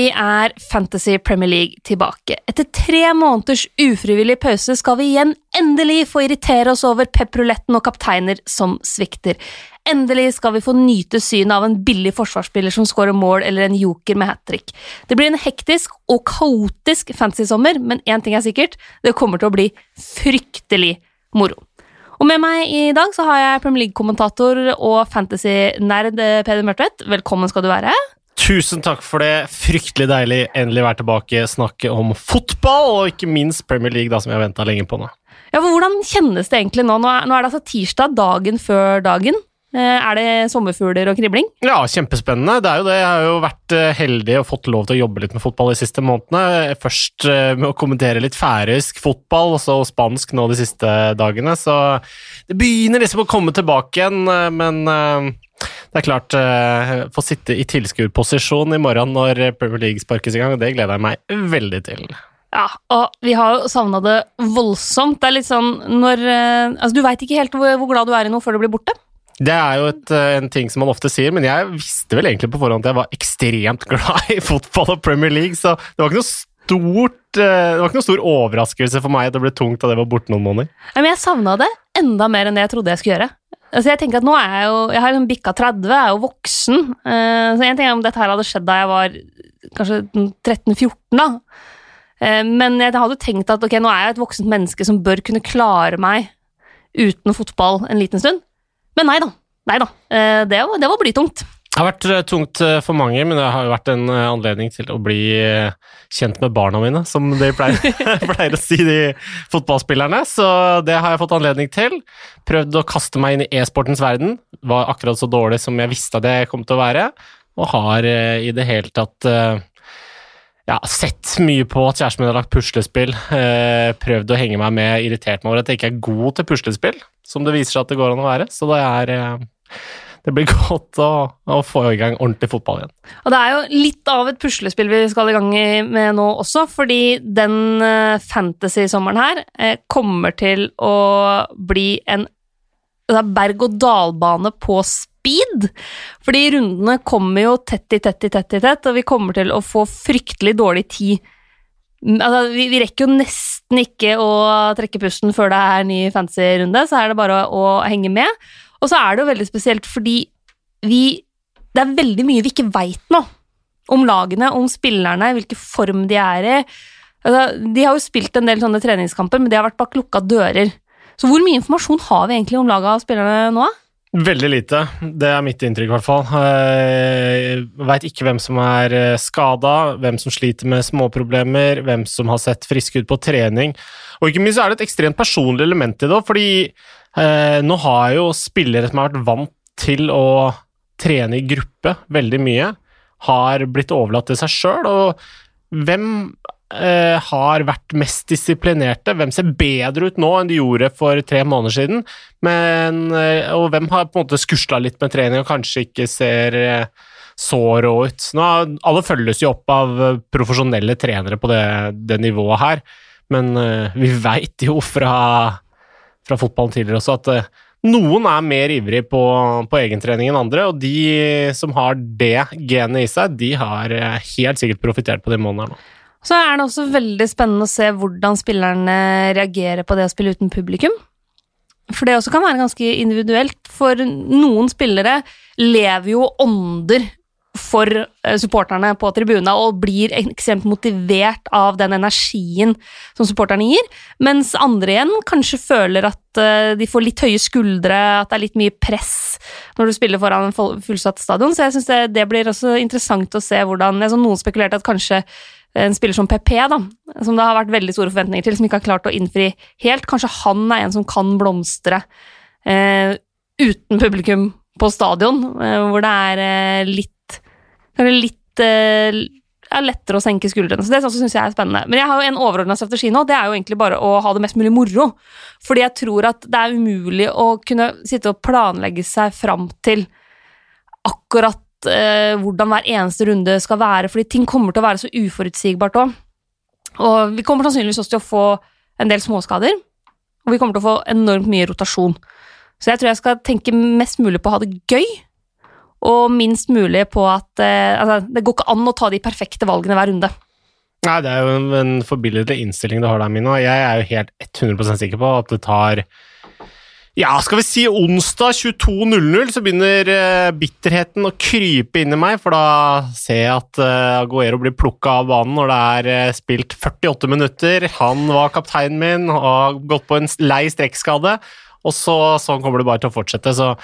Endelig er Fantasy Premier League tilbake. Etter tre måneders ufrivillig pause skal vi igjen endelig få irritere oss over pepruletten og kapteiner som svikter. Endelig skal vi få nyte synet av en billig forsvarsspiller som skårer mål, eller en joker med hat trick. Det blir en hektisk og kaotisk fantasy-sommer, men én ting er sikkert, det kommer til å bli fryktelig moro. Og med meg i dag så har jeg Premier League-kommentator og fantasy-nerd Peder Mørtvedt. Velkommen skal du være. Tusen takk for det. Fryktelig deilig endelig være tilbake, snakke om fotball, og ikke minst Premier League, da, som jeg har venta lenge på nå. Ja, for Hvordan kjennes det egentlig nå? Nå er, nå er det altså tirsdag, dagen før dagen. Eh, er det sommerfugler og kribling? Ja, kjempespennende. Det er jo det. Jeg har jo vært eh, heldig og fått lov til å jobbe litt med fotball de siste månedene. Først eh, med å kommentere litt færøysk fotball, og så spansk nå de siste dagene. Så det begynner liksom å komme tilbake igjen, men det er klart Få sitte i tilskuerposisjon i morgen når Premier League sparkes i gang, det gleder jeg meg veldig til. Ja, og vi har jo savna det voldsomt. Det er litt sånn når Altså, du veit ikke helt hvor, hvor glad du er i noe før du blir borte. Det er jo et, eh, en ting som man ofte sier, men jeg visste vel egentlig på forhånd at jeg var ekstremt glad i fotball og Premier League, så det var ikke noe stort eh, det var ikke noe stor overraskelse for meg at det ble tungt da det var borte noen måneder. Men jeg savna det enda mer enn det jeg trodde jeg skulle gjøre. Altså jeg tenker at nå er Jeg jo, jeg har liksom bikka 30, jeg er jo voksen. Eh, så en ting er om dette her hadde skjedd da jeg var kanskje 13-14, da. Men jeg hadde tenkt at ok, nå er jeg et voksent menneske som bør kunne klare meg uten fotball en liten stund. Men nei da. Nei da. Eh, det, var, det var blytungt. Det har vært eh, tungt eh, for mange, men det har jo vært en anledning til å bli kjent med barna mine, som de pleier, pleier, å si, de fotballspillerne. Så det har jeg fått anledning til. Prøvd å kaste meg inn i e-sportens verden. Var akkurat så dårlig som jeg visste jeg kom til å være, og har i det hele tatt ja, sett mye på at kjæresten min har lagt puslespill. prøvd å henge meg med, irritert meg over at jeg ikke er god til puslespill som det viser seg at det går an å være. Så det er eh, det blir godt å, å, få i gang ordentlig fotball igjen. Og Det er jo litt av et puslespill vi skal i gang med nå også, fordi den eh, fantasy-sommeren her eh, kommer til å bli en berg-og-dal-bane på speed. Fordi rundene kommer jo tett i tett i tett i tett, og vi kommer til å få fryktelig dårlig tid Altså, vi, vi, rekker jo nesten ikke å trekke pusten før det er ny fantasy-runde, så er det bare å, å, henge med. Og så er det jo veldig spesielt fordi vi Det er veldig mye vi ikke veit nå om lagene, om spillerne, hvilken form de er i. Altså, de har jo spilt en del sånne treningskamper, men de har vært bak lukka dører. Så hvor mye informasjon har vi egentlig om laga og spillerne nå? Veldig lite. Det er mitt inntrykk, i hvert fall. Jeg veit ikke hvem som er eh, skada, hvem som sliter med småproblemer, hvem som har sett friske ut på trening. Og ikke minst er det et ekstremt personlig element i det, fordi eh, nå har jo spillere som har vært vant til å trene i gruppe veldig mye, har blitt overlatt til seg sjøl. Og hvem eh, har vært mest disiplinerte? Hvem ser bedre ut nå enn de gjorde for tre måneder siden? Men, eh, og hvem har på en måte skusla litt med trening og kanskje ikke ser eh, så rå ut? Nå, alle følges jo opp av profesjonelle trenere på det, det nivået her, men vi veit jo fra, fra, fotballen tidligere også at noen er mer ivrig på, på egentrening enn andre, og de som har det genet i seg, de har helt sikkert profittert på de månedene. Så er det også veldig spennende å se hvordan spillerne reagerer på det å spille uten publikum. For det også kan være ganske individuelt. For noen spillere lever jo ånder for eh, supporterne på tribuna og blir ekstremt motivert av den energien som supporterne gir, mens andre igjen kanskje føler at eh, de får litt høye skuldre, at det er litt mye press når du spiller foran en fullsatt stadion. Så jeg syns det, det, blir også interessant å se hvordan Noen spekulerte at kanskje en spiller som PP, da, som det har vært veldig store forventninger til, som ikke har klart å innfri helt. Kanskje han er en som kan blomstre eh, uten publikum på stadion, eh, hvor det er eh, litt litt eh, er lettere å senke skuldrene. Så det syns jeg er spennende. Men jeg har jo en overordna strategi nå, det er jo egentlig bare å ha det mest mulig moro. Fordi jeg tror at det er umulig å kunne sitte og planlegge seg fram til akkurat eh, hvordan hver eneste runde skal være, fordi ting kommer til å være så uforutsigbart òg. Og vi kommer sannsynligvis også til å få en del småskader, og vi kommer til å få enormt mye rotasjon. Så jeg tror jeg skal tenke mest mulig på å ha det gøy, og minst mulig på at eh, altså, Det går ikke an å ta de perfekte valgene hver runde. Nei, det er jo en, en forbilledlig innstilling du har der, Mina. Jeg er jo helt 100% sikker på at det tar ja, skal vi si onsdag 22.00 så begynner uh, bitterheten å krype inn i meg, for da ser jeg at uh, Aguero blir plukka av banen når det er uh, spilt 48 minutter. Han var kapteinen min og har gått på en lei strekkskade, og så, sånn kommer det bare til å fortsette. Så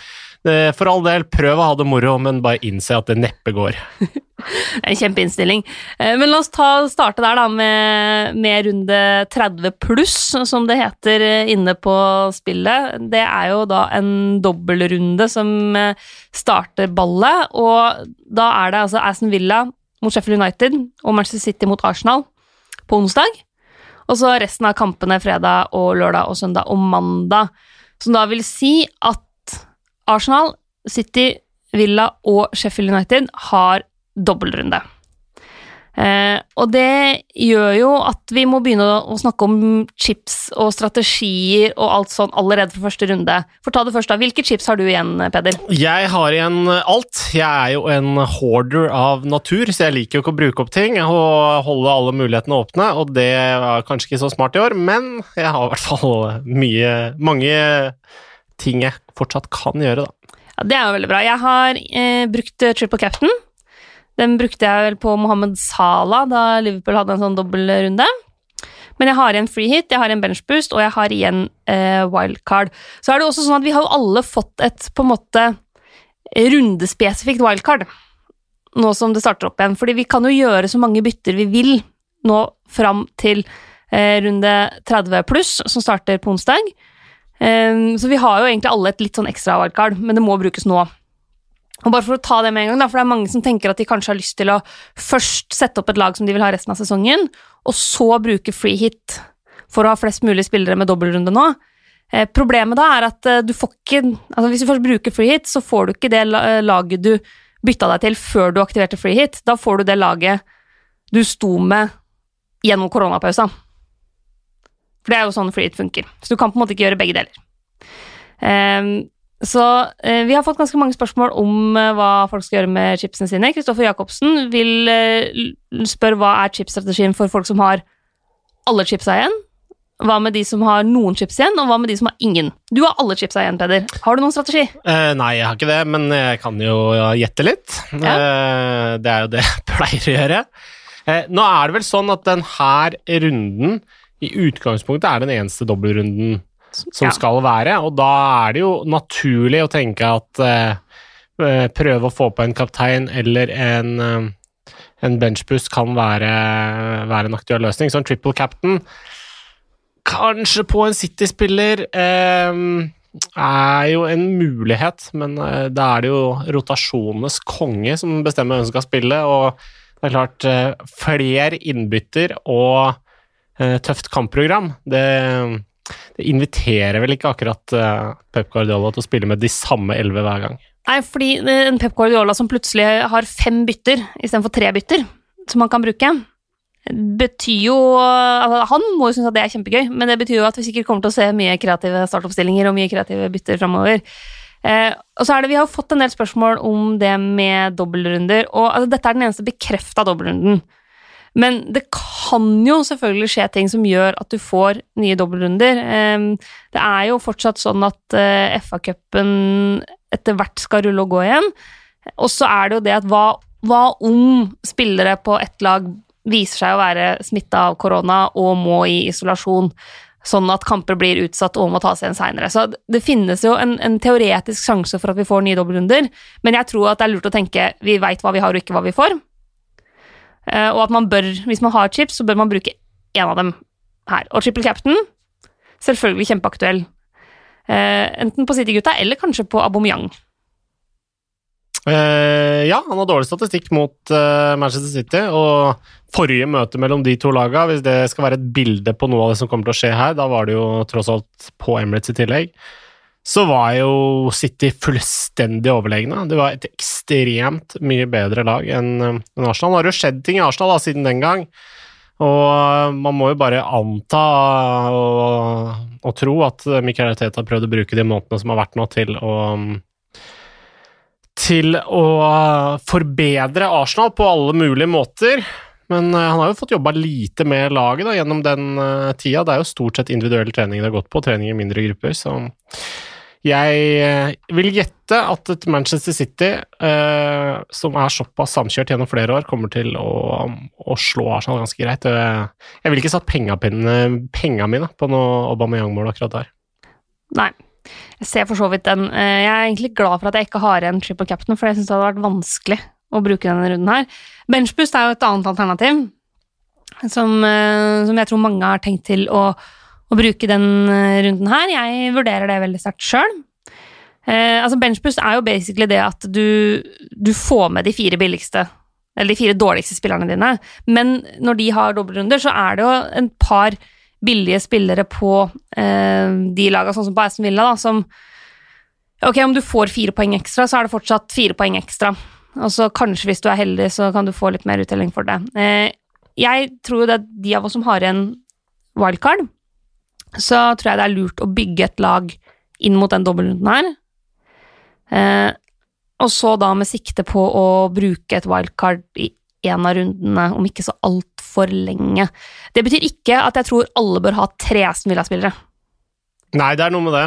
for all del, prøv å ha det moro, men bare innse at det neppe går. en kjempeinnstilling. Eh, men la oss ta, starte der, da, med, med, runde 30 pluss, som det heter eh, inne på spillet. Det er jo da en dobbeltrunde som eh, starter ballet, og da er det altså Aston Villa mot Sheffield United og Manchester City mot Arsenal på onsdag. Og så resten av kampene fredag og lørdag og søndag og mandag. Som da vil si at Arsenal, City, Villa og Sheffield United har dobbeltrunde. Eh, og det gjør jo at vi må begynne å, snakke om chips og strategier og alt sånn allerede fra første runde. For ta det først da, Hvilke chips har du igjen, Peder? Jeg har igjen alt. Jeg er jo en hoarder av natur, så jeg liker jo ikke å bruke opp ting og holde alle mulighetene åpne, og det var kanskje ikke så smart i år, men jeg har i hvert fall mye, mange ting jeg fortsatt kan gjøre, da. Ja, Det er jo veldig bra. Jeg har eh, brukt eh, triple captain. Den brukte jeg vel på Mohammed Salah da Liverpool hadde en sånn dobbeltrunde. Men jeg har igjen free hit, jeg har igjen bench boost, og jeg har igjen eh, wildcard. Så er det også sånn at vi har jo alle fått et på en måte rundespesifikt wildcard nå som det starter opp igjen. Fordi vi kan jo gjøre så mange bytter vi vil nå fram til eh, runde 30 pluss, som starter på onsdag. Um, så vi har jo egentlig alle et litt sånn ekstra wildcard, men det må brukes nå. Og bare for å ta det med en gang, for det er mange som tenker at de kanskje har lyst til å først sette opp et lag som de vil ha resten av sesongen, og så bruke free hit for å ha flest mulig spillere med dobbeltrunde nå. Eh, problemet da er at eh, du får ikke altså Hvis du først bruker free hit, så får du ikke det eh, laget du bytta deg til før du aktiverte free hit. Da får du det laget du sto med gjennom koronapausa. For det er jo sånn flyet funker. Så du kan på en måte ikke gjøre begge deler. Um, så uh, vi har fått ganske mange spørsmål om uh, hva folk skal gjøre med chipsene sine. Kristoffer Jacobsen vil uh, spørre hva er chipsstrategien for folk som har alle chipsa igjen? Hva med de som har noen chips igjen, og hva med de som har ingen? Du har alle chipsa igjen, Peder. Har du noen strategi? nei, jeg har ikke det, men jeg kan jo gjette litt. Ja. det er jo det jeg pleier å gjøre. nå er det vel sånn at denne runden i utgangspunktet er den eneste dobbeltrunden som ja. skal være, og da er det jo naturlig å tenke at uh, prøve å få på en kaptein eller en, uh, en benchboost kan være, være, en aktuell løsning. Så en triple captain, kanskje på en City-spiller, eh, er jo en mulighet, men da er det jo rotasjonenes konge som bestemmer hvem som skal spille, og det er klart, flere innbytter og Eh, tøft kampprogram. Det, det, inviterer vel ikke akkurat uh, Pep Guardiola til å spille med de samme elleve hver gang. Nei, fordi en Pep Guardiola som plutselig har fem bytter istedenfor tre bytter, som han kan bruke, betyr jo altså, Han må jo synes at det er kjempegøy, men det betyr jo at vi sikkert kommer til å se mye kreative startoppstillinger og mye kreative bytter framover. Eh, og så er det, Vi har fått en del spørsmål om det med dobbeltrunder. og altså, Dette er den eneste bekrefta dobbeltrunden. Men det kan jo selvfølgelig skje ting som gjør at du får nye dobbeltrunder. Det er jo fortsatt sånn at eh, FA-cupen etter hvert skal rulle og gå igjen. Og så er det jo det at hva, hva om spillere på ett lag viser seg å være smitta av korona og må i isolasjon, sånn at kamper blir utsatt og må tas igjen seinere. Så det finnes jo en, en, teoretisk sjanse for at vi får nye dobbeltrunder, men jeg tror at det er lurt å tenke vi veit hva vi har og ikke hva vi får. Eh, og at man bør, hvis man har chips, så bør man bruke én av dem her. Og triple captain, selvfølgelig kjempeaktuell. Eh, enten på City-gutta eller kanskje på Aubameyang. Uh, ja, han har dårlig statistikk mot uh, Manchester City, og forrige møte mellom de to lagene, hvis det skal være et bilde på noe av det som kommer til å skje her, da var det jo tross alt på Emirates i tillegg, så var jo City fullstendig overlegne. Det var et ekstremt mye bedre lag enn Arsenal. Det har jo skjedd ting i Arsenal da, siden den gang, og man må jo bare anta og, og tro at Michael Arteta har prøvd å bruke de månedene som har vært nå, til å til å forbedre Arsenal på alle mulige måter. Men eh, han har jo fått jobba lite med laget da, gjennom den tida. Det er jo stort sett individuell trening det har gått på, trening i mindre grupper. Så jeg uh, vil gjette at et Manchester City, eh, som er såpass samkjørt gjennom flere år, kommer til å, å slå Arsenal ganske greit. jeg vil ikke satt penga mine på noe Aubameyang-mål akkurat der. Nei. Jeg ser for så vidt den. Jeg er egentlig glad for at jeg ikke har en triple captain, for jeg syns det hadde vært vanskelig å bruke denne runden her. Benchboost er jo et annet alternativ, som, eh, som jeg tror mange har tenkt til å, å, bruke den eh, runden her. Jeg vurderer det veldig sterkt sjøl. Eh, altså benchpust er jo basically det at du, du, får med de fire billigste, eller de fire dårligste spillerne dine, men når de har dobbeltrunder, så er det jo en par billige spillere på eh, de laga, sånn som på Aston Villa, da, som Ok, om du får fire poeng ekstra, så er det fortsatt fire poeng ekstra. Og så kanskje, hvis du er heldig, så kan du få litt mer uttelling for det. Eh, jeg tror jo det er de av oss som har en wildcard, så tror jeg det er lurt å bygge et lag inn mot den dobbeltrunden her. Eh, og så da med sikte på å bruke et wildcard i en av rundene, om ikke så altfor lenge. Det betyr ikke at jeg tror alle bør ha tre Aston Villa-spillere. Nei, det er noe med det.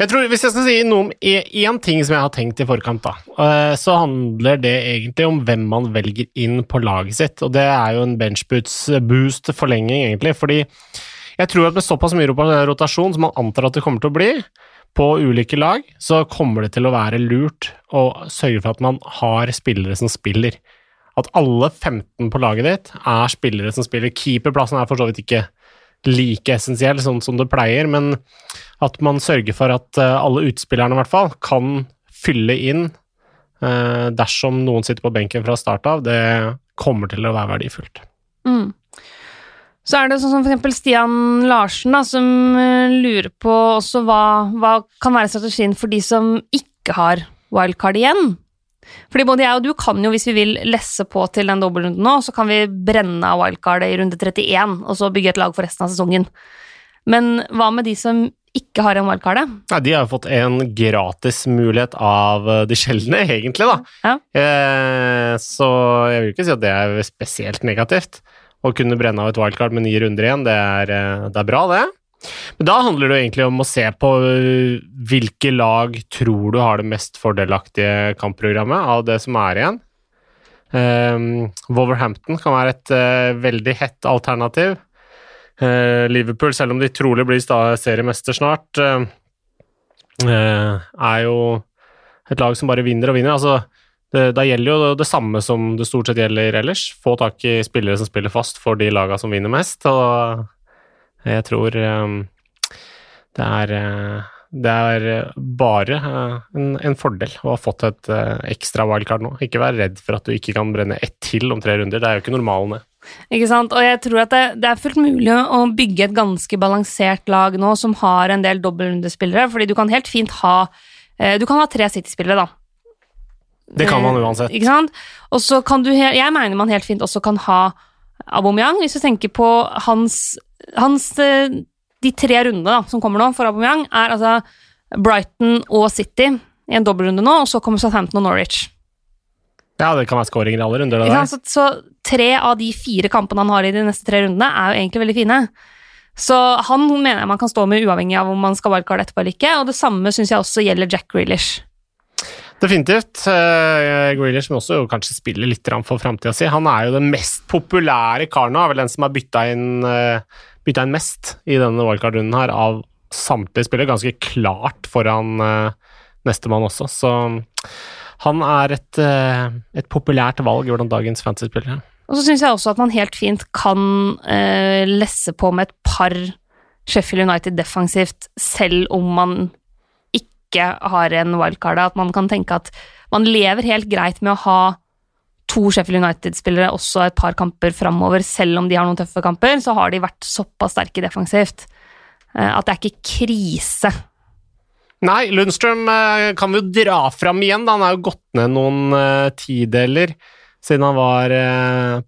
Jeg tror, Hvis jeg skal si noe om én ting som jeg har tenkt i forkant, da, eh, så handler det egentlig om hvem man velger inn på laget sitt. Og det er jo en benchboots-boost-forlenging, egentlig. Fordi jeg tror at med såpass mye rotasjon som man antar at det kommer til å bli, på ulike lag, så kommer det til å være lurt å sørge for at man har spillere som spiller. At alle 15 på laget ditt er spillere som spiller. Keeperplassen er for så vidt ikke like essensiell, sånn som det pleier, men at man sørger for at eh, alle utspillerne i hvert fall kan fylle inn eh, dersom noen sitter på benken fra start av, det kommer til å være verdifullt. Mm. Så er det sånn som for eksempel Stian Larsen, da, som uh, lurer på også hva, hva kan være strategien for de som ikke har wildcard igjen? Fordi både jeg og du kan jo, hvis vi vil, lesse på til den dobbeltrunden nå, så kan vi brenne av wildcardet i runde 31, og så bygge et lag for resten av sesongen. Men hva med de som ikke har en wildcard? Nei, de har fått en gratis mulighet av eh, de sjeldne, egentlig, da. Ja. Eh, så jeg vil ikke si at det er spesielt negativt. Å kunne brenne av et wildcard med ni runder igjen, det er, eh, det er bra, det. Men da handler det egentlig om å se på øh, hvilke lag tror du har det mest fordelaktige kampprogrammet av det som er igjen. Um, Wolverhampton kan være et uh, veldig hett alternativ. Uh, Liverpool, selv om de trolig blir seriemester snart, uh, er jo et lag som bare vinner og vinner. Altså, da gjelder jo det samme som det stort sett gjelder ellers. Få tak i spillere som spiller fast for de lagene som vinner mest. og jeg tror um, det er uh, det er bare uh, en, en, fordel å ha fått et uh, ekstra wildcard nå. Ikke vær redd for at du ikke kan brenne ett til om tre runder. Det er jo ikke normalen, det. Ikke sant, og jeg tror at det, det, er fullt mulig å bygge et ganske balansert lag nå som har en del dobbeltrundespillere, fordi du kan helt fint ha Du kan ha tre City-spillere, da. Det kan man uansett. Ikke sant? Og så kan du Jeg mener man helt fint også kan ha Aubameyang, hvis du tenker på hans hans eh, De tre rundene da, som kommer nå for Aubameyang, er altså Brighton og City i en dobbeltrunde nå, og så kommer Southampton og Norwich. Ja, det kan være skåringer i alle runder. Det der. så, så, tre av de fire kampene han har i de neste tre rundene, er jo egentlig veldig fine. Så han mener jeg man kan stå med uavhengig av om man skal wildcard etterpå eller ikke, og det samme syns jeg også gjelder Jack Grealish. Definitivt. Uh, Grealish må også kanskje spille litt for framtida si. Han er jo den mest populære karen er vel den som har bytta inn uh, inn mest i denne wildcard-runden her av samtlige spillere. Ganske klart foran uh, nestemann også, så han er et, et populært valg blant dagens fantasy-spillere. Og så syns jeg også at man helt fint kan lesse på med et par Sheffield United defensivt, selv om man ikke har en wildcard. At man kan tenke at man lever helt greit med å ha to Sheffield United-spillere også et par kamper framover, selv om de har noen tøffe kamper, så har de vært såpass sterke defensivt eh, at det er ikke krise. Nei, Lundstrøm eh, kan vi jo dra fram igjen. Da. Han er jo gått ned noen uh, tideler siden han var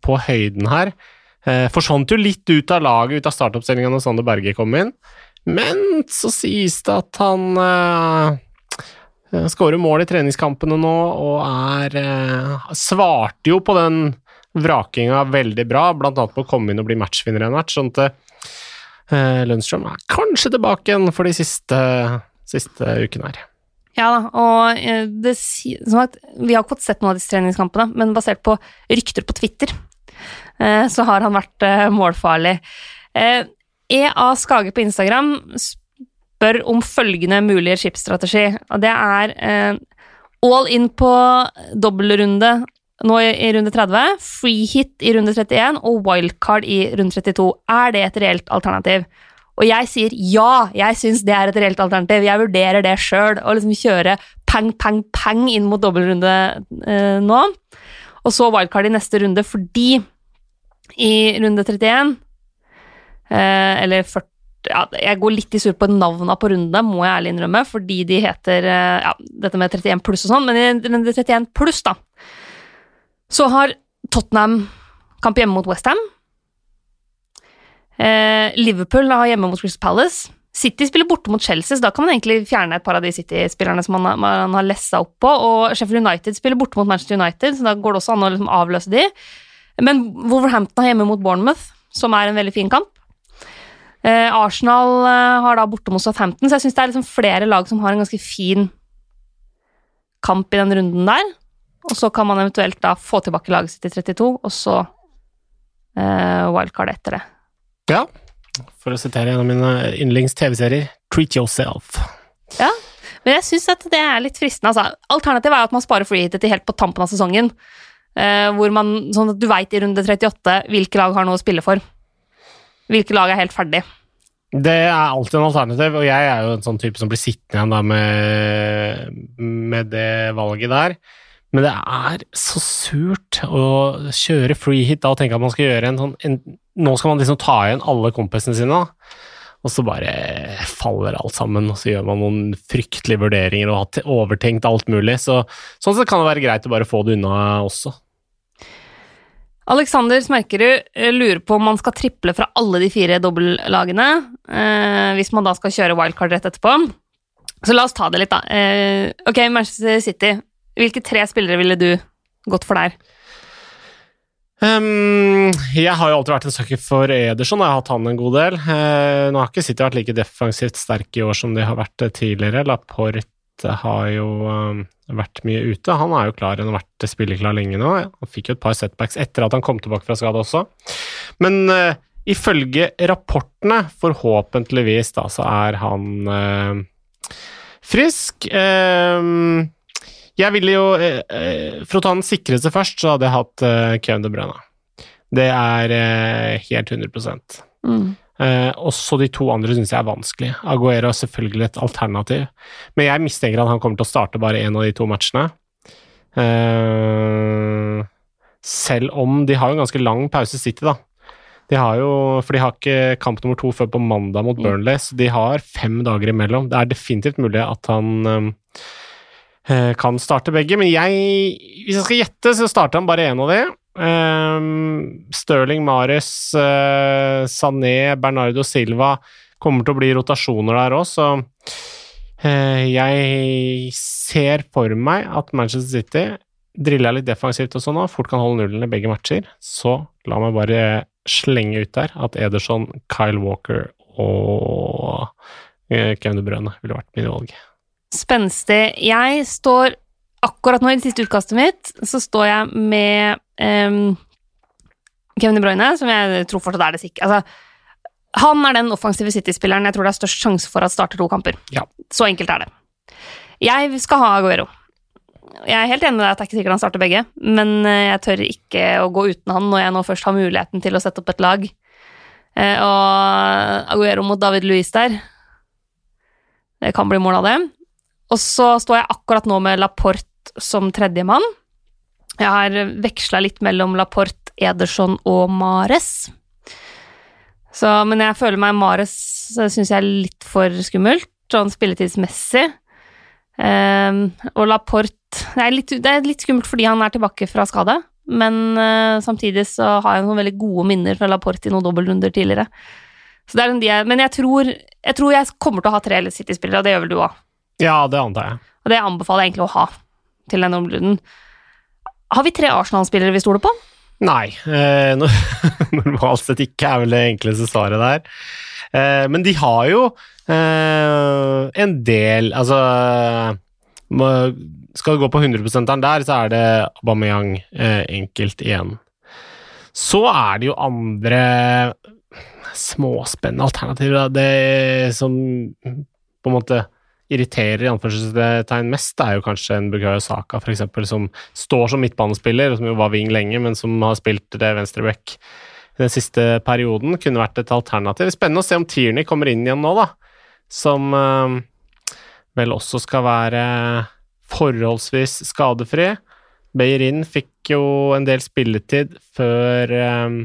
på høyden her. Forsvant jo litt ut av laget, ut av startoppstillinga når Sander Berge kom inn. Men så sies det at han uh, Skårer mål i treningskampene nå og er uh, Svarte jo på den vrakinga veldig bra, blant annet på å komme inn og bli matchvinner i en match. Sånn at uh, Lundstrøm er kanskje tilbake igjen for de siste, siste ukene her. Ja da, og det, som sagt, vi har ikke fått sett noen av disse treningskampene, men basert på rykter på Twitter, så har han vært målfarlig. EA Skage på Instagram spør om følgende mulige chipstrategi, og det er eh, all in på dobbeltrunde nå i, i runde 30, free hit i runde 31 og wildcard i runde 32. Er det et reelt alternativ? Og jeg sier ja, jeg syns det er et reelt alternativ. Jeg vurderer det sjøl, å liksom kjøre pang, pang, pang inn mot dobbeltrunde eh, nå. Og så wildcard i neste runde, fordi i runde 31 eh, Eller 40 ja, Jeg går litt i sur på navna på rundene, må jeg ærlig innrømme, fordi de heter eh, ja, dette med 31 pluss og sånn, men i er 31 pluss, da, så har Tottenham kamp hjemme mot Westham. Eh, Liverpool har hjemme mot Crystal Palace. City spiller borte mot Chelsea, så da kan man egentlig fjerne et par av de City-spillerne som man, har- har lessa opp på. Og Sheffield United spiller borte mot Manchester United, så da går det også an å liksom avløse de. Men Wolverhampton har hjemme mot Bournemouth, som er en veldig fin kamp. Eh, Arsenal eh, har da borte mot Southampton, så jeg syns det er liksom flere lag som har en ganske fin kamp i den runden der. Og så kan man eventuelt da få tilbake laget sitt i 32, og så eh, wildcard etter det. Ja, for å sitere en av mine yndlings-TV-serier, Treat Yourself. Ja, men jeg syns at det er litt fristende. Altså. Alternativet er at man sparer freehitet til helt på tampen av sesongen. eh, hvor man, sånn at du veit i runde 38 hvilke lag har noe å spille for. Hvilke lag er helt ferdig. Det er alltid en alternativ, og jeg er jo en sånn type som blir sittende igjen da med, med det valget der. Men det er så surt å kjøre free hit da og tenke at man skal gjøre en sånn en, Nå skal man liksom ta igjen alle kompisene sine, da. Og så bare faller alt sammen, og så gjør man noen fryktelige vurderinger og har overtenkt alt mulig. Så, sånn sett kan det være greit å bare få det unna også. Alexander Smerkerud eh, lurer på om man skal triple fra alle de fire dobbeltlagene, eh, hvis man da skal kjøre wildcard rett etterpå. Så la oss ta det litt, da. Eh, ok, Manchester City. Hvilke tre spillere ville du gått for der? Um, jeg har jo alltid vært en sucker for Ederson, jeg har hatt han en god del. Uh, nå har ikke City vært like defensivt sterk i år som de har vært tidligere. Laporte har jo eh, vært mye ute. Han er jo klar, han har vært spilleklar lenge nå. Han fikk jo et par setbacks etter at han kom tilbake fra skade også. Men uh, ifølge rapportene, forhåpentligvis, da, så er han uh, frisk. Uh, jeg ville jo eh, eh, For å ta den sikreste først, så hadde jeg hatt uh, Kevin De Bruyne. Det er helt 100 Mm. Eh, Også de to andre syns jeg er vanskelig. Aguero er selvfølgelig et alternativ, men jeg mistenker at han kommer til å starte bare én av de to matchene. Eh, selv om de har en ganske lang pause City, da. De har jo, for de har ikke kamp nummer to før på mandag mot Burnley, så de har fem dager imellom. Det er definitivt mulig at han eh, eh, kan starte begge, men jeg, hvis jeg skal gjette, så starter han bare én av de. Um, Stirling, Mares, eh, Sané, Bernardo Silva kommer til å bli rotasjoner der òg, så eh, jeg ser for meg at Manchester City driller litt defensivt og sånn og fort kan holde nullen i begge matcher. Så la meg bare slenge ut der at Ederson, Kyle Walker og eh, Kevin De Bruyne ville vært mine valg. Spenstig. Jeg står akkurat nå i det siste utkastet mitt, så står jeg med um, Kevin De Bruyne, som jeg tror fortsatt er det sikre. Altså, han er den offensive City-spilleren jeg tror det er størst sjanse for at starter to kamper. Ja. Så enkelt er det. Jeg skal ha Aguero. Jeg er helt enig med deg at det er ikke sikkert han starter begge, men eh, jeg tør ikke å gå uten han når jeg nå først har muligheten til å sette opp et lag. Eh, Og Aguero mot David Luiz der Det kan bli mål av det. Og så står jeg akkurat nå med Laporte som tredjemann. Jeg har veksla litt mellom Laporte, Ederson og Mares. Så, men jeg føler meg Mares syns jeg er litt for skummelt, sånn spilletidsmessig. Um, og Laporte det er, litt, det er litt skummelt fordi han er tilbake fra skade, men uh, samtidig så har jeg noen veldig gode minner fra Laporte i noen dobbeltrunder tidligere. Så det er de jeg, men jeg tror, jeg tror jeg kommer til å ha tre City-spillere, og det gjør vel du òg. Ja, det antar jeg. Og det anbefaler jeg egentlig å ha til denne omruden. Har vi tre Arsenal-spillere vi stoler på? Nei. Eh, no- normalt sett ikke er vel det enkleste svaret der. Eh, men de har jo eh, en del Altså Skal du gå på 100% der, så er det Aubameyang eh, enkelt igjen. Så er det jo andre småspennende alternativer. Det som på en måte irriterer i anførselstegn mest, er jo kanskje en Bugayo Saka, eksempel, som står som midtbanespiller, som jo var wing lenge, men som har spilt det venstreback den siste perioden, kunne vært et alternativ. Spennende å se om Tierney kommer inn igjen nå, da. Som eh, vel også skal være forholdsvis skadefri. Beirin fikk jo en del spilletid før eh,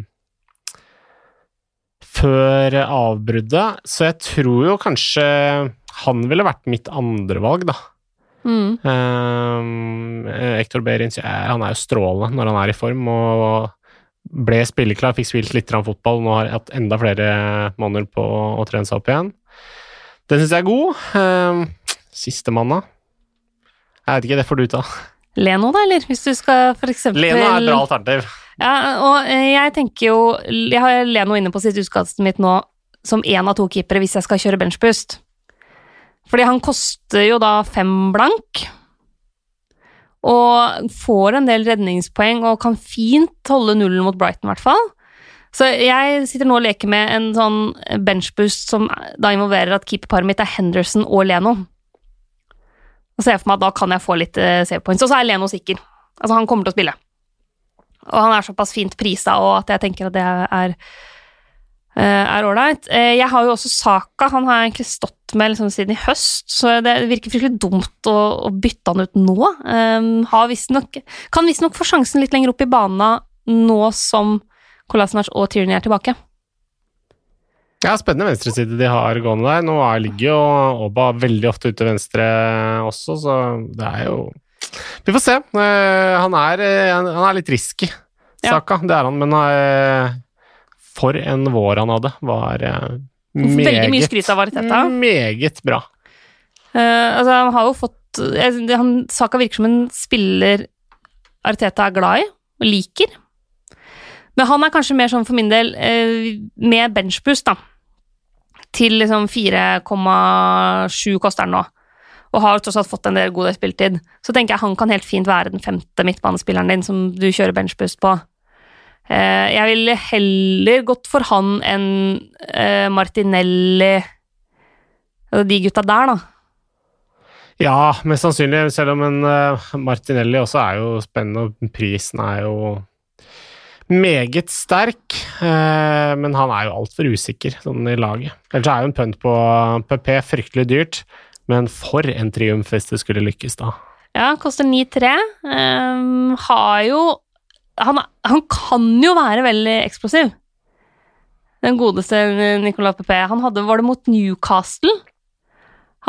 før avbruddet, så jeg tror jo kanskje han ville vært mitt andrevalg, da. Mm. Um, Ektor Behrin han er jo strålende når han er i form, og ble spilleklar, fikk spilt litt fotball, nå har jeg hatt enda flere måneder på å trene seg opp igjen. Den syns jeg er god. Um, Sistemann, da? Jeg vet ikke, det får du ta. Leno, da, eller? Hvis du skal for eksempel Leno er et bra alternativ. Ja, og eh, jeg tenker jo Jeg har Leno inne på sitt utkastet mitt nå som én av to keepere hvis jeg skal kjøre benchboost. Fordi han koster jo da fem blank. Og får en del redningspoeng og kan fint holde nullen mot Brighton, i hvert fall. Så jeg sitter nå og leker med en sånn benchboost som da involverer at keeperparet mitt er Henderson og Leno. Og ser jeg for meg at da kan jeg få litt eh, save points. Og så er Leno sikker. Altså, han kommer til å spille. Og han er såpass fint prisa, og at jeg tenker at det er eh, ålreit. Eh, Jeg har jo også Saka, han har egentlig stått med liksom siden i høst, så det virker fryktelig dumt å, å bytte han ut nå. Um, har visstnok Kan visstnok få sjansen litt lenger opp i banen nå som Kolasinac og Tierney er tilbake. Ja, spennende venstreside de har gående der. Nå er, ligger jo Oba veldig ofte ute venstre også, så det er jo Vi får se. Eh, Han er, eh, han er litt risky, Ja. Saka. Det er han, men eh, for en vår han hadde. Var Veldig mye skryt av Ariteta. meget bra. Uh, altså, han har jo fått jeg- han, Saka virker som en spiller Arteta er glad i og liker. Men han er kanskje mer sånn for min del uh, med benchboost, da. Til liksom 4,7 koster han nå. Og har tross alt fått en del god spilletid. Så tenker jeg han kan helt fint være den femte midtbanespilleren din som du kjører benchboost på. Eh, jeg ville heller gått for han enn eh, Martinelli Altså de gutta der, da. Ja, mest sannsynlig, selv om en eh, Martinelli også er jo spennende, og prisen er jo meget sterk. men han er jo altfor usikker sånn i laget. Ellers er jo en pønt på PP fryktelig dyrt, men for en triumf hvis det skulle lykkes, da. Ja, koster 9-3. Um, har jo han, han kan jo være veldig eksplosiv. Den godeste Nicolas Pepe. Han hadde, var det mot Newcastle?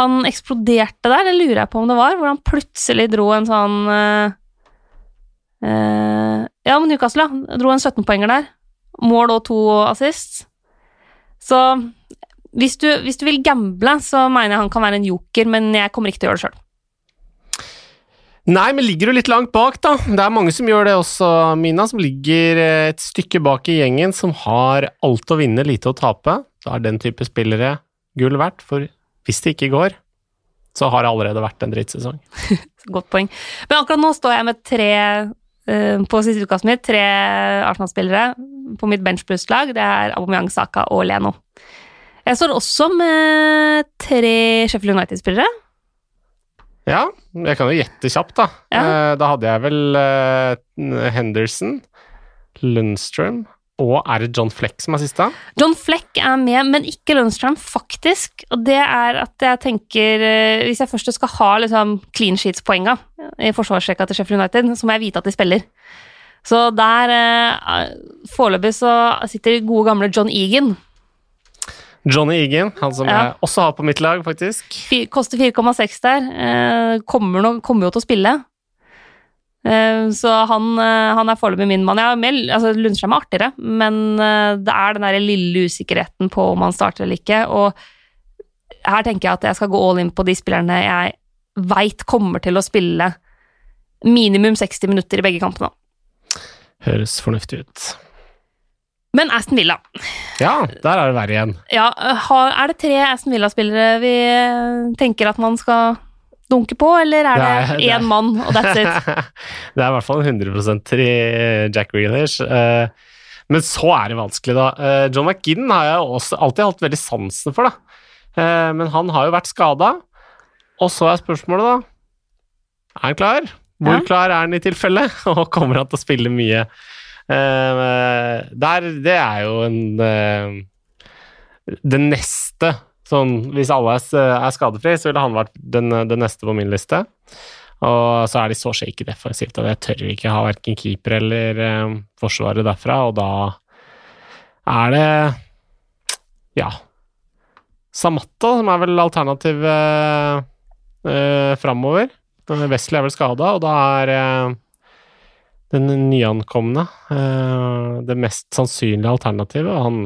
Han eksploderte der, det lurer jeg på om det var, hvor han plutselig dro en sånn uh, uh, Ja, mot Newcastle, ja. Dro en 17-poenger der. Mål og to assist. Så hvis du, hvis du vil gamble, så mener jeg han kan være en joker, men jeg kommer ikke til å gjøre det sjøl. Nei, men ligger du litt langt bak, da? Det er mange som gjør det også, Mina, som ligger eh, et stykke bak i gjengen, som har alt å vinne, lite å tape. Da er den type spillere gull verdt, for hvis det ikke går, så har det allerede vært en drittsesong. Godt poeng. Men akkurat nå står jeg med tre eh, på siste utkastet mitt, tre Arsenal-spillere på mitt benchboost-lag. Det er Aubameyang, Saka og Leno. Jeg står også med tre Sheffield United-spillere. Ja, jeg kan jo gjette kjapt, da. Ja. Eh, Da hadde jeg vel eh, Henderson, Lundstrøm og er det John Fleck som er siste? John Fleck er med, men ikke Lundstrøm, faktisk. Og det er at jeg tenker eh, Hvis jeg først skal ha liksom, clean sheets-poenga i forsvarsrekka til Sheffield United, så må jeg vite at de spiller. Så der Foreløpig så sitter gode gamle John Egan. Johnny Egan, han som Ja. jeg også har på mitt lag, faktisk. Fy, Koster 4,6 der. Eh, kommer, no, kommer jo til å spille. Eh, så han, eh, han er foreløpig min mann. Ja, Mel, altså Lundstrøm er artigere, men eh, det er den der lille usikkerheten på om han starter eller ikke. Og her tenker jeg at jeg skal gå all in på de spillerne jeg veit kommer til å spille minimum 60 minutter i begge kampene. Høres fornuftig ut. Men Aston Villa Ja, der er det verre igjen. ja, Er det tre Aston Villa-spillere vi tenker at man skal dunke på, eller er Det det er- det én mann, og that's it? det er i hvert fall 100% til Jack Grealish. Eh, Men så er det vanskelig, da. Eh, John McGinn har jeg også alltid hatt veldig sansen for, da. Eh, Men han har jo vært skada. Og så er spørsmålet, da Er han klar? Hvor Ja. klar er han i tilfelle? Og kommer han til å spille mye? Eh, Der, det er jo en eh, Det neste sånn, Hvis alle s- er skadefri, så ville han vært den, den neste på min liste. Og så er de så shaky defensivt, at jeg tør ikke ha verken keeper eller eh, forsvaret derfra, og da er det ja Samatta, som er vel alternativet uh, framover. Wesley er vel skada, og da er eh, den nyankomne eh, det mest sannsynlige alternativet. Han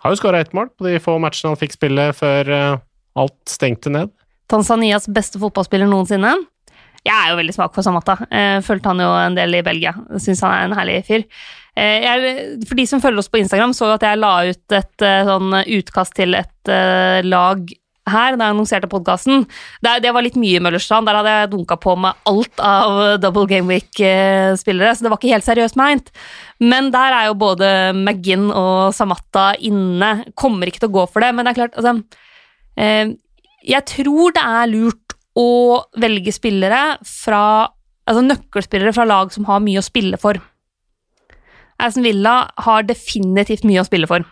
har jo skåra ett mål på de få matchene han fikk spille før eh, alt stengte ned. Tanzanias beste fotballspiller noensinne. Jeg er jo veldig svak for Samata. Eh, Fulgte han jo en del i Belgia. Syns han er en herlig fyr. Jeg, for de som følger oss på Instagram, så jo at jeg la ut et sånn utkast til et lag her da jeg annonserte podkasten. Det, det var litt mye i Møllerstrand. Der hadde jeg dunka på med alt av double game week-spillere, så det var ikke helt seriøst meint. Men der er jo både McGinn og Samatta inne. Kommer ikke til å gå for det, men det er klart altså, eh, Jeg tror det er lurt å velge spillere fra Altså nøkkelspillere fra lag som har mye å spille for. Aston Villa har definitivt mye å spille for.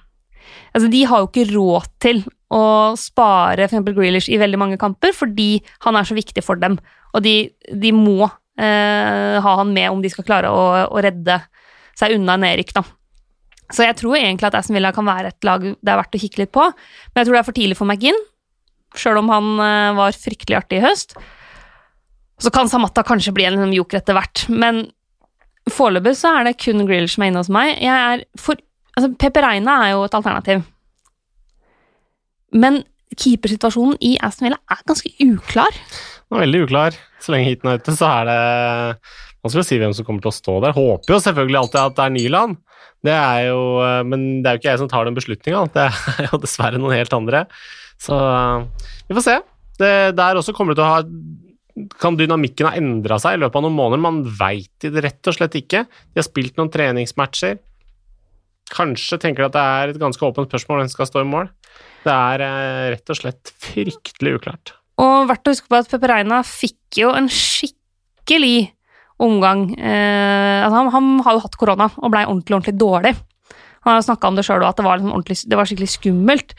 Altså, de har jo ikke råd til å spare eksempel Grealish i veldig mange kamper, fordi han er så viktig for dem. Og de, de må eh, ha han med om de skal klare å, å redde seg unna nedrykk, da. Så jeg tror egentlig at Aston Villa kan være et lag det er verdt å kikke litt på. Men jeg tror det er for tidlig for McGinn, sjøl om han eh, var fryktelig artig i høst. Så kan Samatta kanskje bli en joker etter hvert, men foreløpig så er det kun Grealish som er inne hos meg. Jeg er for, altså Pepe Reina er jo et alternativ. Men keepersituasjonen i Aston Villa er ganske uklar. Den er veldig uklar. Så lenge heaten er ute, så er det vanskelig å si hvem som kommer til å stå der. Håper jo selvfølgelig alltid at det er Nyland, det er jo, eh, men det er jo ikke jeg som tar den beslutninga. Det er jo dessverre noen helt andre. Så eh, vi får se. Det, der også kommer det til å ha kan dynamikken ha endra seg i løpet av noen måneder? Man veit det rett og slett ikke. De har spilt noen treningsmatcher. Kanskje tenker at det er et ganske åpent spørsmål hvem som skal stå i mål. Det er eh, rett og slett fryktelig uklart. Og verdt å huske på at Pepe Reina fikk jo en skikkelig omgang. Eh, altså han, han har jo hatt korona og blei ordentlig, ordentlig dårlig. Han har jo snakka om det sjøl òg, at det var, liksom det var skikkelig skummelt.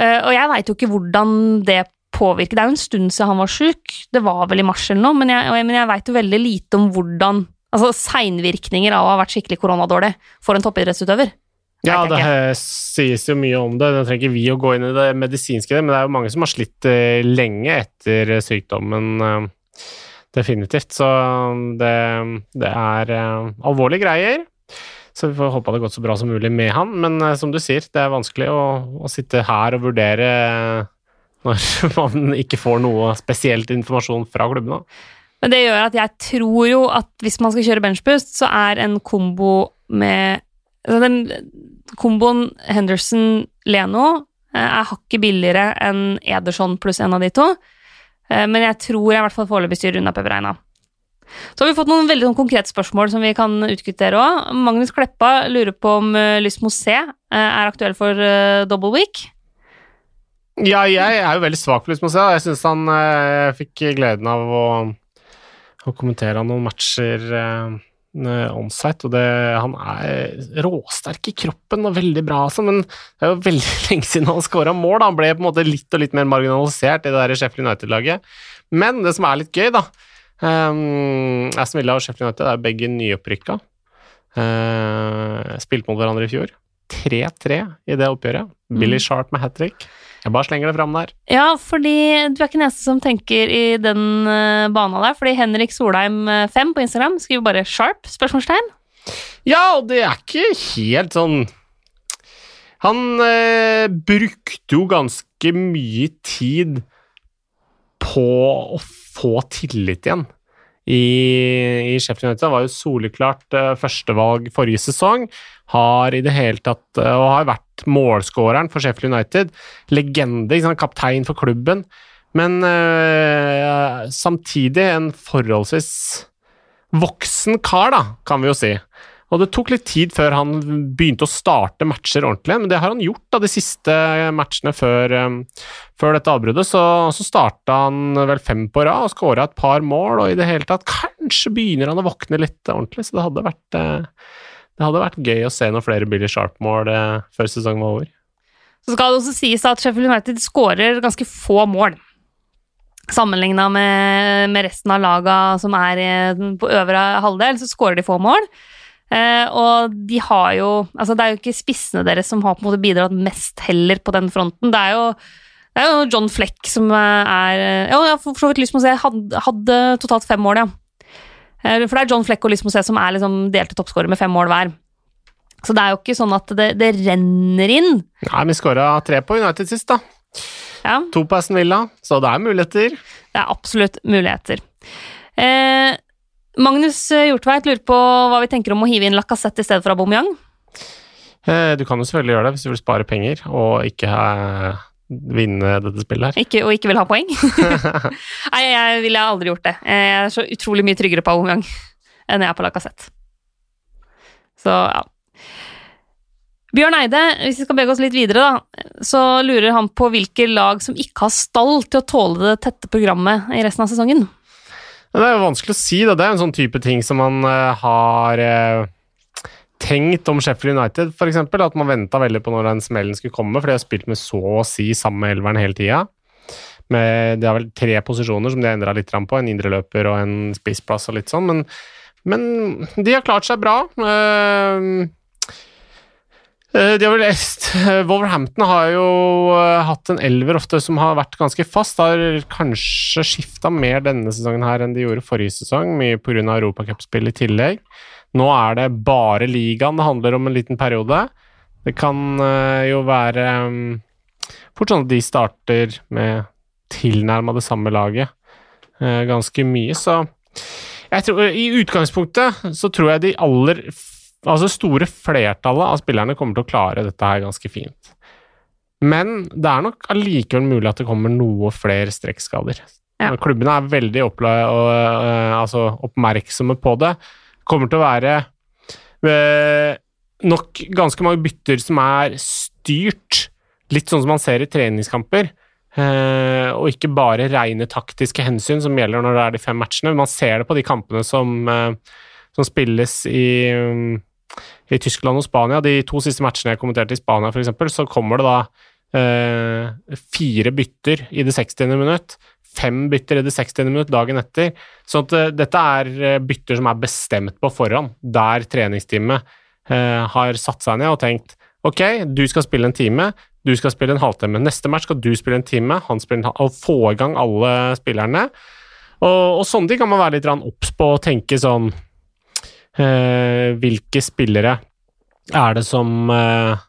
Eh, og jeg veit jo ikke hvordan det påvirker. Det er jo en stund siden han var sjuk, det var vel i mars eller noe, men jeg, og jeg- jeg veit jo veldig lite om hvordan Altså seinvirkninger av å ha vært skikkelig koronadårlig for en toppidrettsutøver. Ja, det sies jo mye om det. Nå trenger ikke vi å gå inn i det medisinske, men det er jo mange som har slitt eh, lenge etter eh, sykdommen. eh, Definitivt. Så det, det er alvorlige greier. Så vi får håpe det har gått så bra som mulig med han. Men som du sier, det er vanskelig å, å sitte her og vurdere når man ikke får noe spesielt informasjon fra klubbene. Men det gjør at jeg tror jo at hvis man skal kjøre benchboost, så er en kombo med altså Den komboen Henderson-Leno eh, er hakket billigere enn Ederson pluss en av de to. Eh, Men jeg tror jeg i hvert fall foreløpig styrer unna Pepereina. Så har vi fått noen veldig sånn konkrete spørsmål som vi kan utkvittere òg. Magnus Kleppa lurer på om uh, Lys Mosé eh, er aktuell for eh, double week. Ja, jeg er jo veldig svak for Luis Mosé. Jeg syns han eh, fikk gleden av å, å kommentere noen matcher eh, onsite, og det, han er råsterk i kroppen og veldig bra, altså, men det er jo veldig lenge siden han skåra mål. da. Han ble på en måte litt og litt mer marginalisert i det der Sheffield United-laget. Men det som er litt gøy, da um, Aston Villa og Sheffield United er begge nyopprykka. Uh, spilte mot hverandre i fjor. 3-3 i det oppgjøret. Billy Sharp med hat trick. Jeg bare slenger det fram der. Ja, fordi du er ikke den eneste som tenker i den uh, bana der. Fordi Henrik Solheim 5 på Instagram skriver bare 'sharp?' spørsmålstegn. Ja, og det er ikke helt sånn Han uh, brukte jo ganske mye tid på å få tillit igjen i, i Sheffield United. Var jo soleklart uh, førstevalg forrige sesong. Har i det hele tatt uh, og har vært målskåreren for Sheffield United. Legende, kaptein for klubben. Men uh, samtidig en forholdsvis voksen kar, da, kan vi jo si. Og det tok litt tid før han begynte å starte matcher ordentlig, men det har han gjort da, de siste matchene før, um, før dette avbruddet. Så, så starta han vel fem på rad og skåra et par mål, og i det hele tatt kanskje begynner han å våkne litt ordentlig, så det hadde vært, uh, det hadde vært gøy å se noen flere Billy Sharp-mål uh, før sesongen var over. Så skal det også sies at Sheffield United skårer ganske få mål. Sammenligna med, med, resten av laga som er på øvre halvdel, så skårer de få mål. Eh, og de har jo Altså, det er jo ikke spissene deres som har på en måte bidratt mest heller på den fronten. Det er jo, det er jo John Fleck som er Ja, jeg har for så vidt lyst på å si hadde, hadde totalt fem mål, ja. Eh, for det er John Fleck og Lismosé som er liksom delte toppskårere med fem mål hver. Så det er jo ikke sånn at det, det renner inn. Nei, vi skåra tre på United sist, da. Ja. To på Aston Villa, så det er muligheter. Det er absolutt muligheter. Eh, Magnus Hjortveit lurer på hva vi tenker om å hive inn Lacassette i stedet for Aubameyang. Eh, du kan jo selvfølgelig gjøre det hvis du vil spare penger og ikke ha, vinne dette spillet her. Ikke, og ikke vil ha poeng? Nei, jeg ville aldri gjort det. Jeg er så utrolig mye tryggere på Aubameyang enn jeg er på Lacassette. Så ja. Bjørn Eide, hvis vi skal bevege oss litt videre, da, så lurer han på hvilke lag som ikke har stall til å tåle det tette programmet i resten av sesongen. Det er jo vanskelig å si. Da. Det er en sånn type ting som man uh, har uh, tenkt om Sheffield United, f.eks. At man venta veldig på når den smellen skulle komme, for de har spilt med så å si samme elveren hele tida. de har vel tre posisjoner som de har endra litt på, en indreløper og en spissplass og litt sånn, men, men de har klart seg bra. Uh, Eh, de har vel est. Eh, Wolverhampton har jo eh, hatt en elver ofte som har vært ganske fast. Har kanskje skifta mer denne sesongen her enn de gjorde forrige sesong, mye pga. europacupspill i tillegg. Nå er det bare ligaen det handler om en liten periode. Det kan jo være um, fort sånn at de starter med tilnærma det samme laget uh, ganske mye, så jeg tror, I utgangspunktet så tror jeg de aller Altså store flertallet av spillerne kommer til å klare dette her ganske fint. Men det er nok allikevel mulig at det kommer noe flere strekkskader. Ja. Klubbene er veldig oppla, og, uh, altså oppmerksomme på det. Kommer til å være uh, nok ganske mange bytter som er styrt, litt sånn som man ser i treningskamper. Uh, og ikke bare rene taktiske hensyn som gjelder når det er de fem matchene. Man ser det på de kampene som, som spilles i um, i Tyskland og Spania, de to siste matchene jeg kommenterte i Spania f.eks., så kommer det da eh, fire bytter i det 60. minutt. Fem bytter i det 60. minutt dagen etter. Så uh, dette er uh, bytter som er bestemt på forhånd, der treningsteamet uh, har satt seg ned og tenkt ok, du skal spille en time, du skal spille en halvtime. Neste match skal du spille en time, han spiller en halvtime, og få i gang alle spillerne. Og, og sånne ting kan man være litt obs på og tenke sånn Eh, hvilke spillere er det som eh,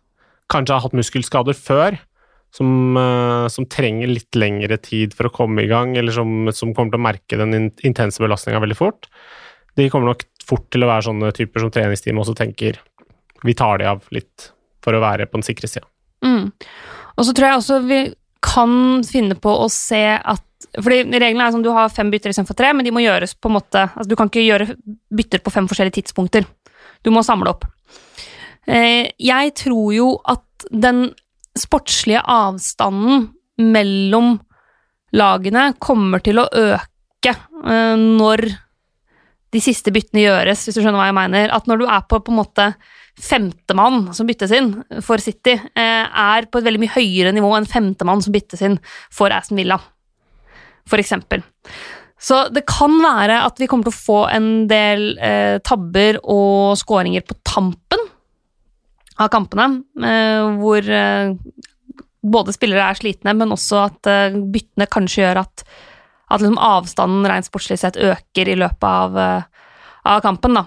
kanskje har hatt muskelskader før, som, eh, som, trenger litt lengre tid for å komme i gang, eller som, som kommer til å merke den intense belastninga veldig fort. De kommer nok fort til å være sånne typer som treningsteamet også tenker vi tar de av litt for å være på den sikre sida. Mm. Og så tror jeg også vi kan finne på å se at fordi Reglene er sånn du har fem bytter istedenfor tre, men de må gjøres på en måte altså Du kan ikke gjøre bytter på fem forskjellige tidspunkter. Du må samle opp. Eh, jeg tror jo at den sportslige avstanden mellom lagene kommer til å øke eh, når de siste byttene gjøres, hvis du skjønner hva jeg mener. At når du er på på en måte femtemann som byttes inn for City, eh, er på et veldig mye høyere nivå enn femtemann som byttes inn for Aston Villa for eksempel. Så det kan være at vi kommer til å få en del eh, tabber og skåringer på tampen av kampene, eh, hvor eh, både spillere er slitne, men også at eh, byttene kanskje gjør at, at liksom avstanden rent sportslig sett øker i løpet av, av kampen. Da.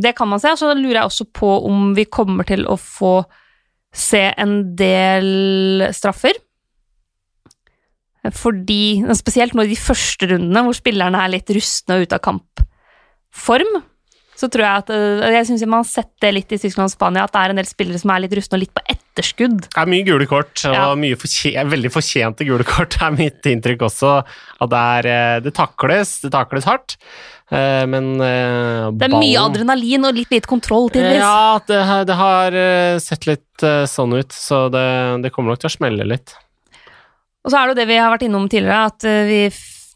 Det kan man se. Så lurer jeg også på om vi kommer til å få se en del straffer. Fordi, spesielt nå i de første rundene, hvor spillerne er litt rustne og ute av kampform, så tror jeg at eh, Jeg syns man har sett det litt i Tyskland og Spania, at det er en del spillere som er litt rustne og litt på etterskudd. Det er mye gule kort, og Ja. mye fortjent, veldig fortjente gule kort, er mitt inntrykk også. At det, er, eh, det takles, det takles hardt, eh, men ballen Det er mye adrenalin og litt lite kontroll, tidvis. Ja, det, det har sett litt sånn ut, så det, det kommer nok til å smelle litt. Og så er det jo det vi har vært innom tidligere, at vi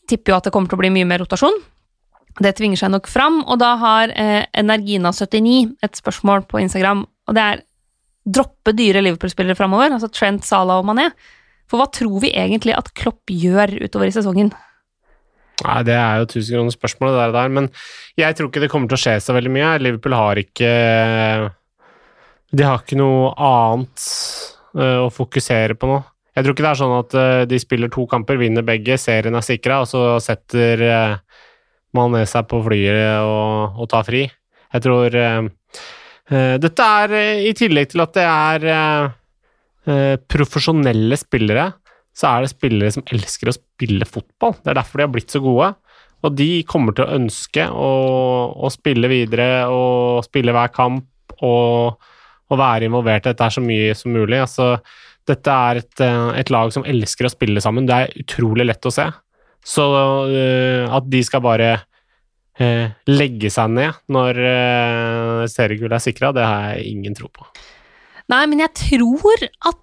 tipper jo at det kommer til å bli mye mer rotasjon. Det tvinger seg nok fram, og da har eh, Energina79 et spørsmål på Instagram, og det er droppe dyre Liverpool-spillere framover, altså Trent, Salah og Mané. For hva tror vi egentlig at Klopp gjør utover i sesongen? Nei, Det er jo tusen kroner spørsmålet der, der, men jeg tror ikke det kommer til å skje så veldig mye. Liverpool har ikke De har ikke noe annet eh, å fokusere på nå. Jeg tror ikke det er sånn at eh, de spiller to kamper, vinner begge, serien er sikra, og så setter uh, Mané seg på flyet og, og tar fri. Jeg tror eh, eh, Dette er eh, i tillegg til at det er profesjonelle spillere, så er det spillere som elsker å spille fotball. Det er derfor de har blitt så gode. Og de kommer til å ønske å, å spille videre og spille hver kamp og, og være involvert i dette så mye som mulig. Altså, dette er et, et lag som elsker å spille sammen. Det er utrolig lett å se. Så eh, at de skal bare eh, legge seg ned når uh, seriegullet er sikra, det har jeg ingen tro på. Nei, men jeg tror at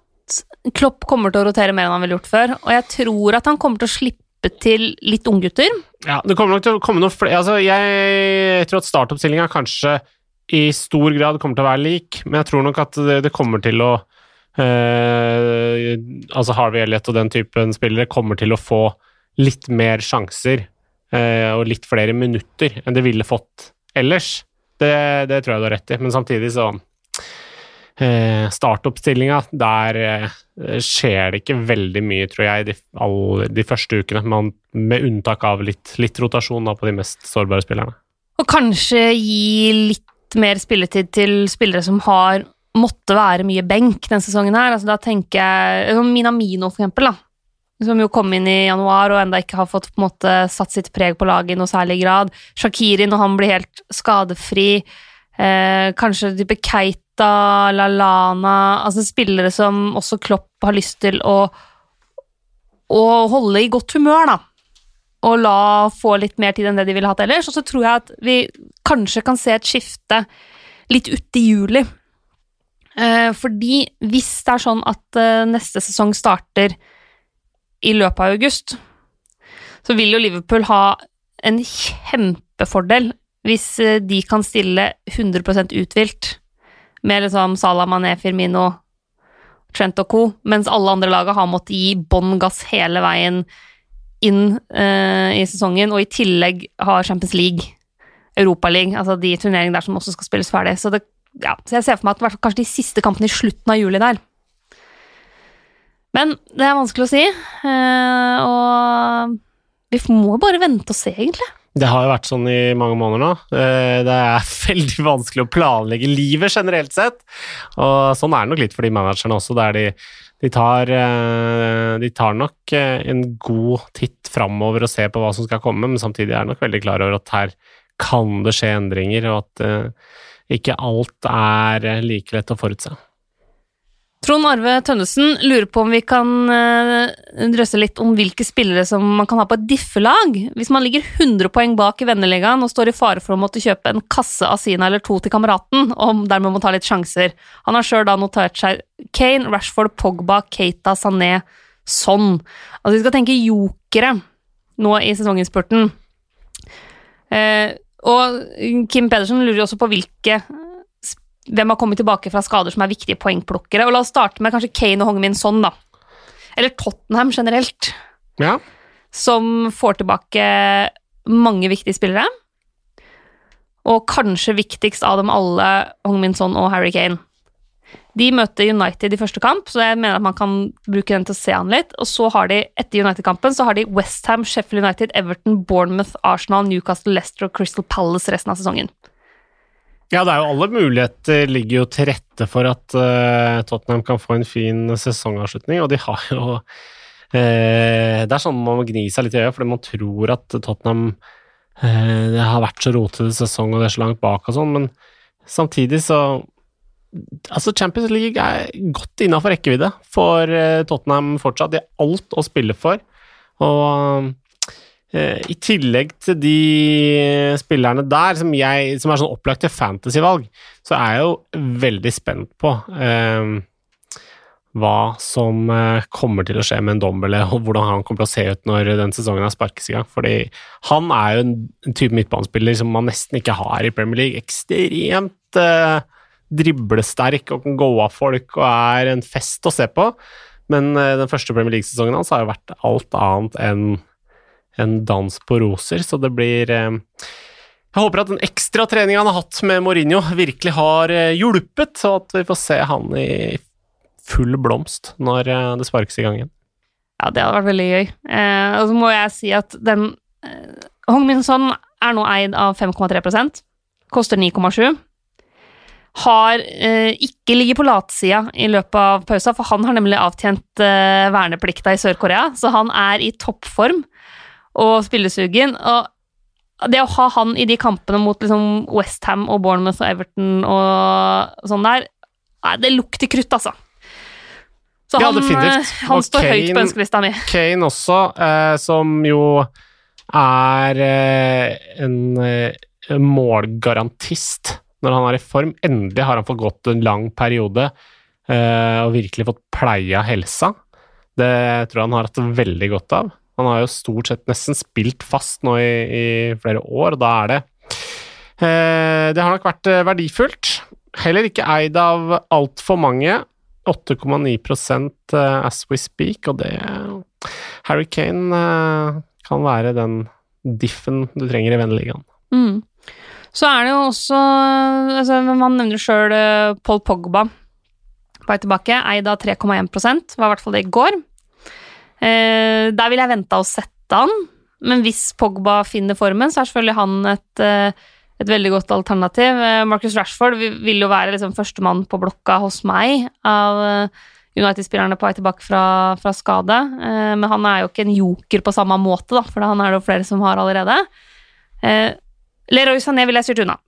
Klopp kommer til å rotere mer enn han ville gjort før, og jeg tror at han kommer til å slippe til litt unggutter. Ja, det kommer nok til å komme noen flere altså, Jeg tror at startoppstillinga kanskje i stor grad kommer til å være lik, men jeg tror nok at det, det kommer til å eh, Altså Harvey Elliot og den typen spillere kommer til å få litt mer sjanser eh, og litt flere minutter enn det ville fått ellers. Det, det tror jeg du har rett i, men samtidig så eh, Startoppstillinga, der eh, skjer det ikke veldig mye, tror jeg, de, all, de første ukene. Man, med unntak av litt, litt rotasjon da, på de mest sårbare spillerne. Og kanskje gi litt mer spilletid til spillere som har måtte være mye benk denne sesongen her. Altså, da tenker jeg Minamino, for eksempel, da. Som jo kom inn i januar og enda ikke har fått på en måte satt sitt preg på laget i noe særlig grad. Shakiri, når han blir helt skadefri. Eh, kanskje type Keita, Lalana Altså spillere som også Klopp har lyst til å, å holde i godt humør, da og la få litt mer tid enn det de ville hatt ellers. Og så tror jeg at vi kanskje kan se et skifte litt uti juli. Eh, fordi hvis det er sånn at eh, neste sesong starter i løpet av august, så vil jo Liverpool ha en kjempefordel hvis eh, de kan stille 100% uthvilt med liksom Salah, Mané, Firmino, Trent og co., mens alle andre laget har måttet gi bånn gass hele veien inn eh, i sesongen, og i tillegg har Champions League, Europaligaen, altså de turneringene der som også skal spilles ferdig. Så, det, ja, så jeg ser for meg at kanskje de siste kampene i slutten av juli der. Men det er vanskelig å si, eh, og vi må bare vente og se, egentlig. Det har jo vært sånn i mange måneder nå. Eh, Det er veldig vanskelig å planlegge livet generelt sett. Og sånn er det nok litt for de managerne også, der de, de, tar, eh, de tar nok en god titt framover og ser på hva som skal komme, men samtidig er de nok veldig klar over at her kan det skje endringer, og at ikke alt er like lett å forutse. Trond Arve Tønnesen lurer på om vi kan eh, drøsse litt om hvilke spillere som man kan ha på et diffelag. Hvis man ligger 100 poeng bak i venneligaen og står i fare for å måtte kjøpe en kasse Asina eller to til kameraten, og dermed må ta litt sjanser. Han har sjøl da notert seg Kane, Rashford, Pogba, Keita, Sané, sånn. Altså vi skal tenke jokere nå i sesonginnspurten. Eh, og Kim Pedersen lurer også på hvilke hvem har kommet tilbake fra skader som er viktige poengplukkere. Og la oss starte med kanskje Kane og Hongmin Son, da. Eller Tottenham generelt, Ja, som får tilbake mange viktige spillere. Og kanskje viktigst av dem alle, Hongmin Son og Harry Kane. De møter United i første kamp, så jeg mener at man kan bruke den til å se han litt. Og så har de, etter United-kampen, så har de Westham, Sheffield United, Everton, Bournemouth, Arsenal, Newcastle, Leicester og Crystal Palace resten av sesongen. Ja, det er jo alle muligheter ligger jo til rette for at uh, Tottenham kan få en fin sesongavslutning, og de har jo uh, Det er sånn man må gni seg litt i øyet, fordi man tror at Tottenham uh, Det har vært så rotete sesong, og det er så langt bak og sånn, men samtidig så Altså, Champions League er godt innafor rekkevidde for Tottenham fortsatt. De har alt å spille for, og I tillegg til de spillerne der, som, jeg, som er sånn opplagte fantasyvalg, så er jeg jo veldig spent på eh, hva som eh, kommer til å skje med en Dombele, og hvordan han kommer til å se ut når den sesongen er sparkes i gang. Fordi han er jo en, type midtbanespiller som man nesten ikke har i Premier League. Ekstremt eh, driblesterk og kan gå av folk og er en fest å se på. Men eh, den første Premier League-sesongen hans har jo vært alt annet enn en dans på roser, så det blir eh, Jeg håper at den ekstra treninga han har hatt med Mourinho, virkelig har eh, hjulpet, og at vi får se han i full blomst når eh, det sparkes i gang igjen. Ja, det hadde vært veldig gøy. Og så må jeg si at den eh, Hong Min Son er nå eid av 5,3% koster 9,7 har eh, ikke ligget på latsida i løpet av pausa, for han har nemlig avtjent eh, verneplikta i Sør-Korea, så han er i toppform og spillesugen. Og det å ha han i de kampene mot liksom Westham og Bournemouth og Everton og sånn der, det lukter krutt, altså. Så ja, han. Eh, han står Kane, høyt på ønskelista mi. Kane også, eh, som jo er eh, en eh, målgarantist når han er i form. Endelig har han fått gått en lang periode eh, og virkelig fått pleia helsa. Det tror jeg han har hatt veldig godt av. Han har jo stort sett nesten spilt fast nå i, i flere år, og da er det eh, Det har nok vært eh, verdifullt. Heller ikke eid av altfor mange. 8,9 eh, as we speak, og det Harry Kane eh, kan være den diffen du trenger i venneligaen. Mm. Så er det jo også altså, Man nevner sjøl eh, Paul Pogba vei tilbake. Eid av 3,1 var i hvert fall det i går. Eh, der vil jeg vente og sette han, men hvis Pogba finner formen, så er selvfølgelig han et, eh, et veldig godt alternativ. Eh, Marcus Rashford vil jo være liksom førstemann på blokka hos meg av United-spillerne på vei tilbake fra, fra skade, men han er jo ikke en joker på samme måte, da, for han er det jo flere som har allerede. Leroy Sané vil jeg styrt unna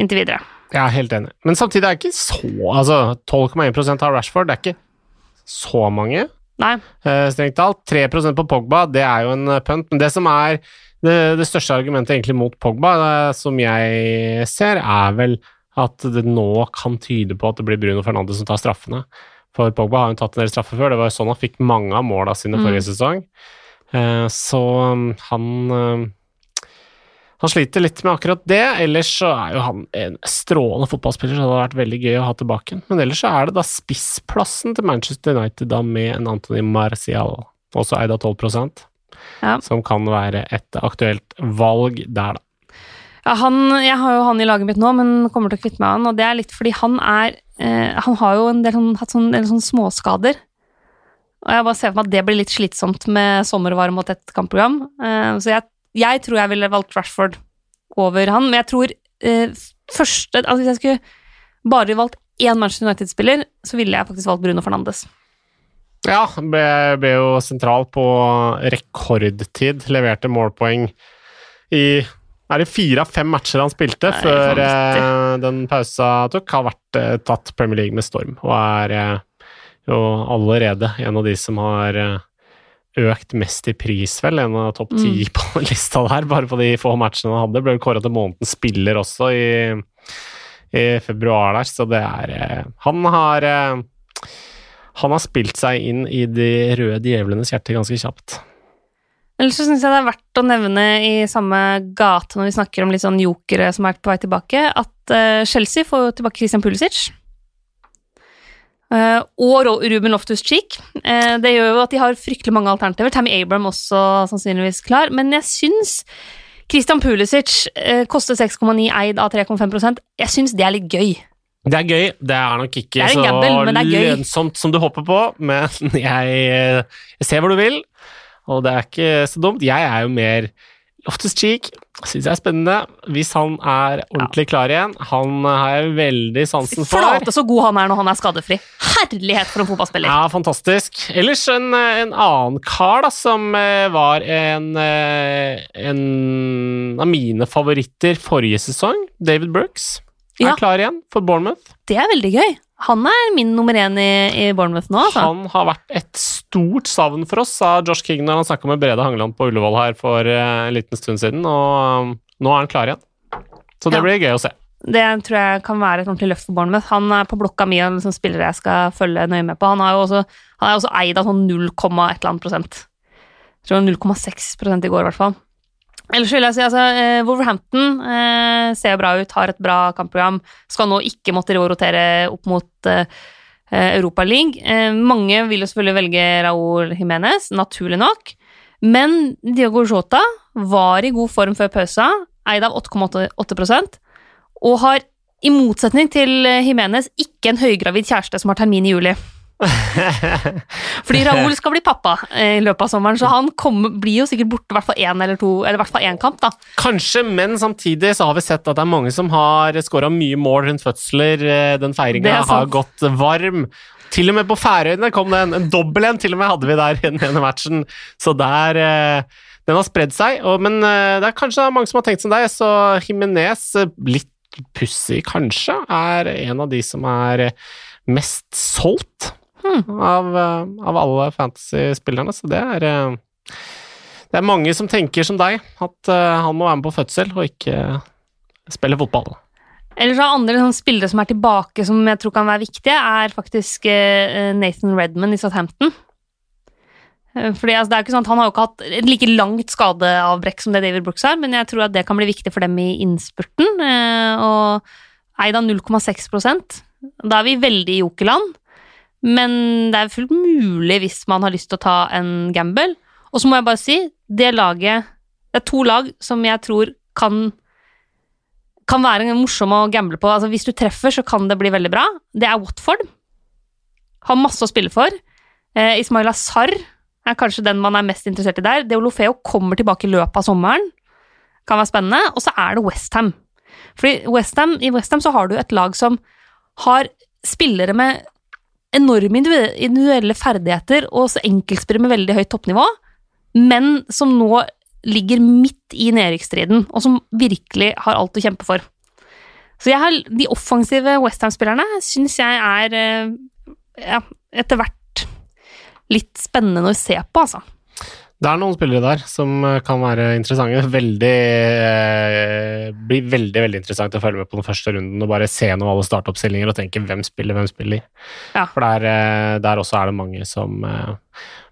inntil videre. Jeg er helt enig. Men samtidig er det ikke så Altså, 12,1% av Rashford, det er ikke så mange. Nei. Uh, strengt talt. 3% på Pogba, det er jo en uh, punt. Men det som er det, det største argumentet egentlig mot Pogba, det, eh, som jeg ser, er vel at det nå kan tyde på at det blir Bruno Fernandes som tar straffene. For Pogba har jo tatt en del straffer før, det var jo sånn han fikk mange av måla sine mm. forrige sesong. Uh, så um, han han sliter litt med akkurat det. Ellers så er jo han en strålende fotballspiller, så det hadde vært veldig gøy å ha tilbake. Men ellers så er det da spissplassen til Manchester United da med en Anthony Marcial, også eid av 12 ja. som kan være et aktuelt valg der, da. Ja, han, jeg har jo han i laget mitt nå, men kommer til å kvitte meg med han. Og det er litt fordi han er eh, Han har jo en del, sånn, hatt sånn, del sånn småskader. Og jeg bare ser for meg at det blir litt slitsomt med sommervarme og tett kampprogram. Eh, så jeg jeg tror jeg ville valgt Rashford over han, men jeg tror eh, første Altså hvis jeg skulle bare valgt én Manchester United-spiller, så ville jeg faktisk valgt Bruno Fernandes. Ja, ble, ble jo sentral på rekordtid. Leverte målpoeng i er det fire av fem matcher han spilte Nei, før eh, den pausa tok? Har vært eh, tatt Premier League med storm og er eh, jo allerede en av de som har eh, økt mest i pris, vel. En av topp ti mm. på lista der, bare på de få matchene han hadde. Ble kåra til månedens spiller også i, i, februar der, så det er eh, Han har eh, Han har spilt seg inn i de røde djevlenes hjerte ganske kjapt. Ellers så syns jeg det er verdt å nevne i samme gate når vi snakker om litt sånn jokere som er på vei tilbake, at uh, Chelsea får tilbake Christian Pulisic. Uh, og Ruben Loftus-Cheek. Uh, det gjør jo at de har fryktelig mange alternativer. Tammy Abram også sannsynligvis klar. Men jeg syns Christian Pulisic uh, koster 6,9 eid av 3,5% Jeg syns det er litt gøy. Det er gøy. Det er nok ikke er så lønnsomt som du håper på, men jeg, jeg, ser hvor du vil, og det er ikke så dumt. Jeg er jo mer Loftus-Cheek Syns jeg er spennende. Hvis han er ordentlig klar igjen. Han har jeg veldig sansen for. Flate så god han er når han er skadefri. Herlighet for en fotballspiller. Ja, fantastisk. Ellers en, en annen kar da, som eh, var en, eh, en av mine favoritter forrige sesong, David Brooks, er Ja. klar igjen for Bournemouth. Det er veldig gøy. Han er min nummer én i, i Bournemouth nå, altså. Han har vært et stort savn for oss, sa Josh King når han snakka med Brede Hangeland på Ullevål her for eh, en liten stund siden, og um, nå er han klar igjen. Så det Ja. blir gøy å se. Det tror jeg kan være et ordentlig løft for Bournemouth. Han er på blokka mi og liksom spillere jeg skal følge nøye med på. Han, er jo også, han er også eid av sånn 0, et eller annet prosent. Jeg tror 0,6 prosent i går, i hvert fall. Ellers vil jeg si altså, eh, Wolverhampton eh, ser bra ut, har et bra kampprogram. Skal nå ikke måtte rotere opp mot eh, Europa League. Eh, mange vil jo selvfølgelig velge Raúl Jiménez, naturlig nok. Men Diago Jota var i god form før pausa, eid av 8,8% og har i motsetning til Jiménez ikke en høygravid kjæreste som har termin i juli. Fordi Raoul skal bli pappa eh, i løpet av sommeren, så han kommer, blir jo sikkert borte i hvert fall én eller to, eller i hvert fall én kamp, da. Kanskje, men samtidig så har vi sett at det er mange som har skåra mye mål rundt fødsler. Eh, Den feiringa har gått varm. Til og med på Færøyene kom det en, en dobbel en, til og med hadde vi der i den ene matchen. Så der eh, Den har spredd seg. Og, men det er kanskje mange som har tenkt som deg, så Jimenez, eh, litt pussig kanskje, er en av de som er mest solgt Hmm. av, eh, av alle fantasy-spillerne. Så det er eh, det er mange som tenker som deg, at eh, han må være med på fødsel og ikke spille fotball. Ellers har andre sånn, spillere som er tilbake, som jeg tror kan være viktige, er faktisk Nathan Redman i Southampton. Fordi altså, det er ikke sånn at Han har jo ikke hatt et like langt skadeavbrekk som det David Brooks har, men jeg tror at det kan bli viktig for dem i innspurten. eh, Og eid av 0,6 Da er vi veldig i jokerland, men det er fullt mulig hvis man har lyst til å ta en gamble. Og så må jeg bare si, det laget Det er to lag som jeg tror kan kan være morsom å gamble på. Altså, hvis du treffer, så kan det bli veldig bra. Det er Watford. Har masse å spille for. Eh, Ismail Azar er kanskje den man er mest interessert i der. Deolofeo kommer tilbake i løpet av sommeren. Kan være spennende. Og så er det Westham. Fordi West Ham, i Westham så har du et lag som har spillere med enorme individuelle ferdigheter og så enkeltspillere med veldig høyt toppnivå, men som nå ligger midt i nedrykksstriden, og som virkelig har alt å kjempe for. Så jeg har, de offensive Westham-spillerne syns jeg er eh, ja, etter hvert litt spennende å se på, altså. Det er noen spillere der som eh, kan være interessante. Veldig, eh, blir veldig veldig interessant å følge med på den første runden og bare se noen alle startoppstillinger og tenke hvem spiller, hvem spiller. Ja. For der, eh, der også er det mange som eh,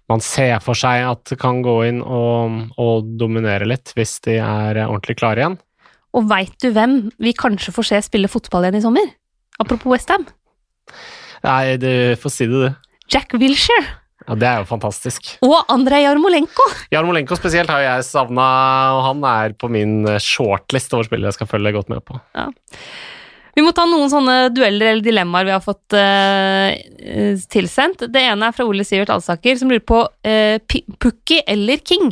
man ser for seg at kan gå inn og, og dominere litt hvis de er eh, ordentlig klare igjen. Og veit du hvem vi kanskje får se spille fotball igjen i sommer? Apropos Westham. Nei, du får si det, du. Jack Wilshere Ja, det er jo fantastisk. og Andrej Jarmolenko. Jarmolenko spesielt har jeg savna, og han er på min eh, shortlist over spillere jeg skal følge godt med på. Vi må ta noen sånne dueller eller dilemmaer vi har fått eh, tilsendt. Det ene er fra Ole Sivert Alsaker, som lurer på uh, Pukki eller King.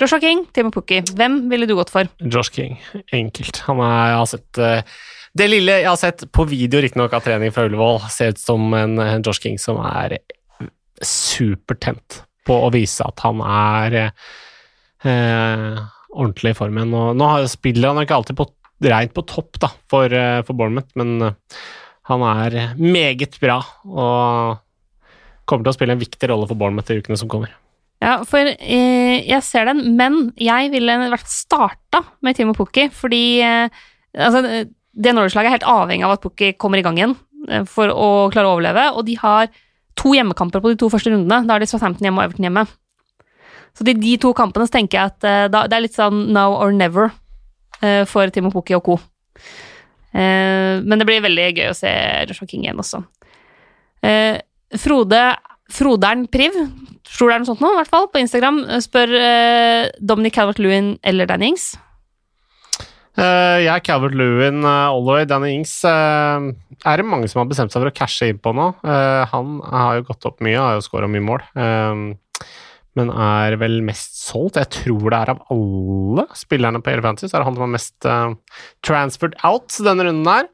Joshua King, Timo Pukki. Hvem ville du gått for? Josh King, enkelt. Han er, jeg har sett uh, Det lille jeg har sett på video riktignok av trening fra Ullevål, ser ut som en, en Josh King som er supertent på å vise at han er eh, ordentlig i form igjen. Og Nå spiller han ikke alltid på, rent på topp da, for, eh, for Bournemouth, men eh, han er meget bra og kommer til å spille en viktig rolle for Bournemouth i ukene som kommer. Ja, for eh, jeg ser den, men jeg ville i hvert fall starta med Timo Pukki, fordi eh, altså, det Norwich-laget er helt avhengig av at Pukki kommer i gang igjen eh, for å klare å overleve, og de har to hjemmekamper på de to første rundene. Da er de Southampton hjemme og Everton hjemme. Så de, de to kampene så tenker jeg at uh, da, det er litt sånn now or never uh, for Timo Pukki og co. Uh, men det blir veldig gøy å se Joshua King igjen også. Frode Frodern Priv, tror det er noe sånt nå, i hvert fall, på Instagram, spør Dominic Calvert-Lewin eller Danny Ings. Uh, jeg er Calvert Lewin uh, all. Danny Ings eh, er det mange som har bestemt seg for å cashe inn på nå. Eh, han har jo gått opp mye, har jo skåra mye mål. Eh, men er vel mest solgt. Jeg tror det er av alle spillerne på Elefantis, er det han som er mest transferred out denne runden her.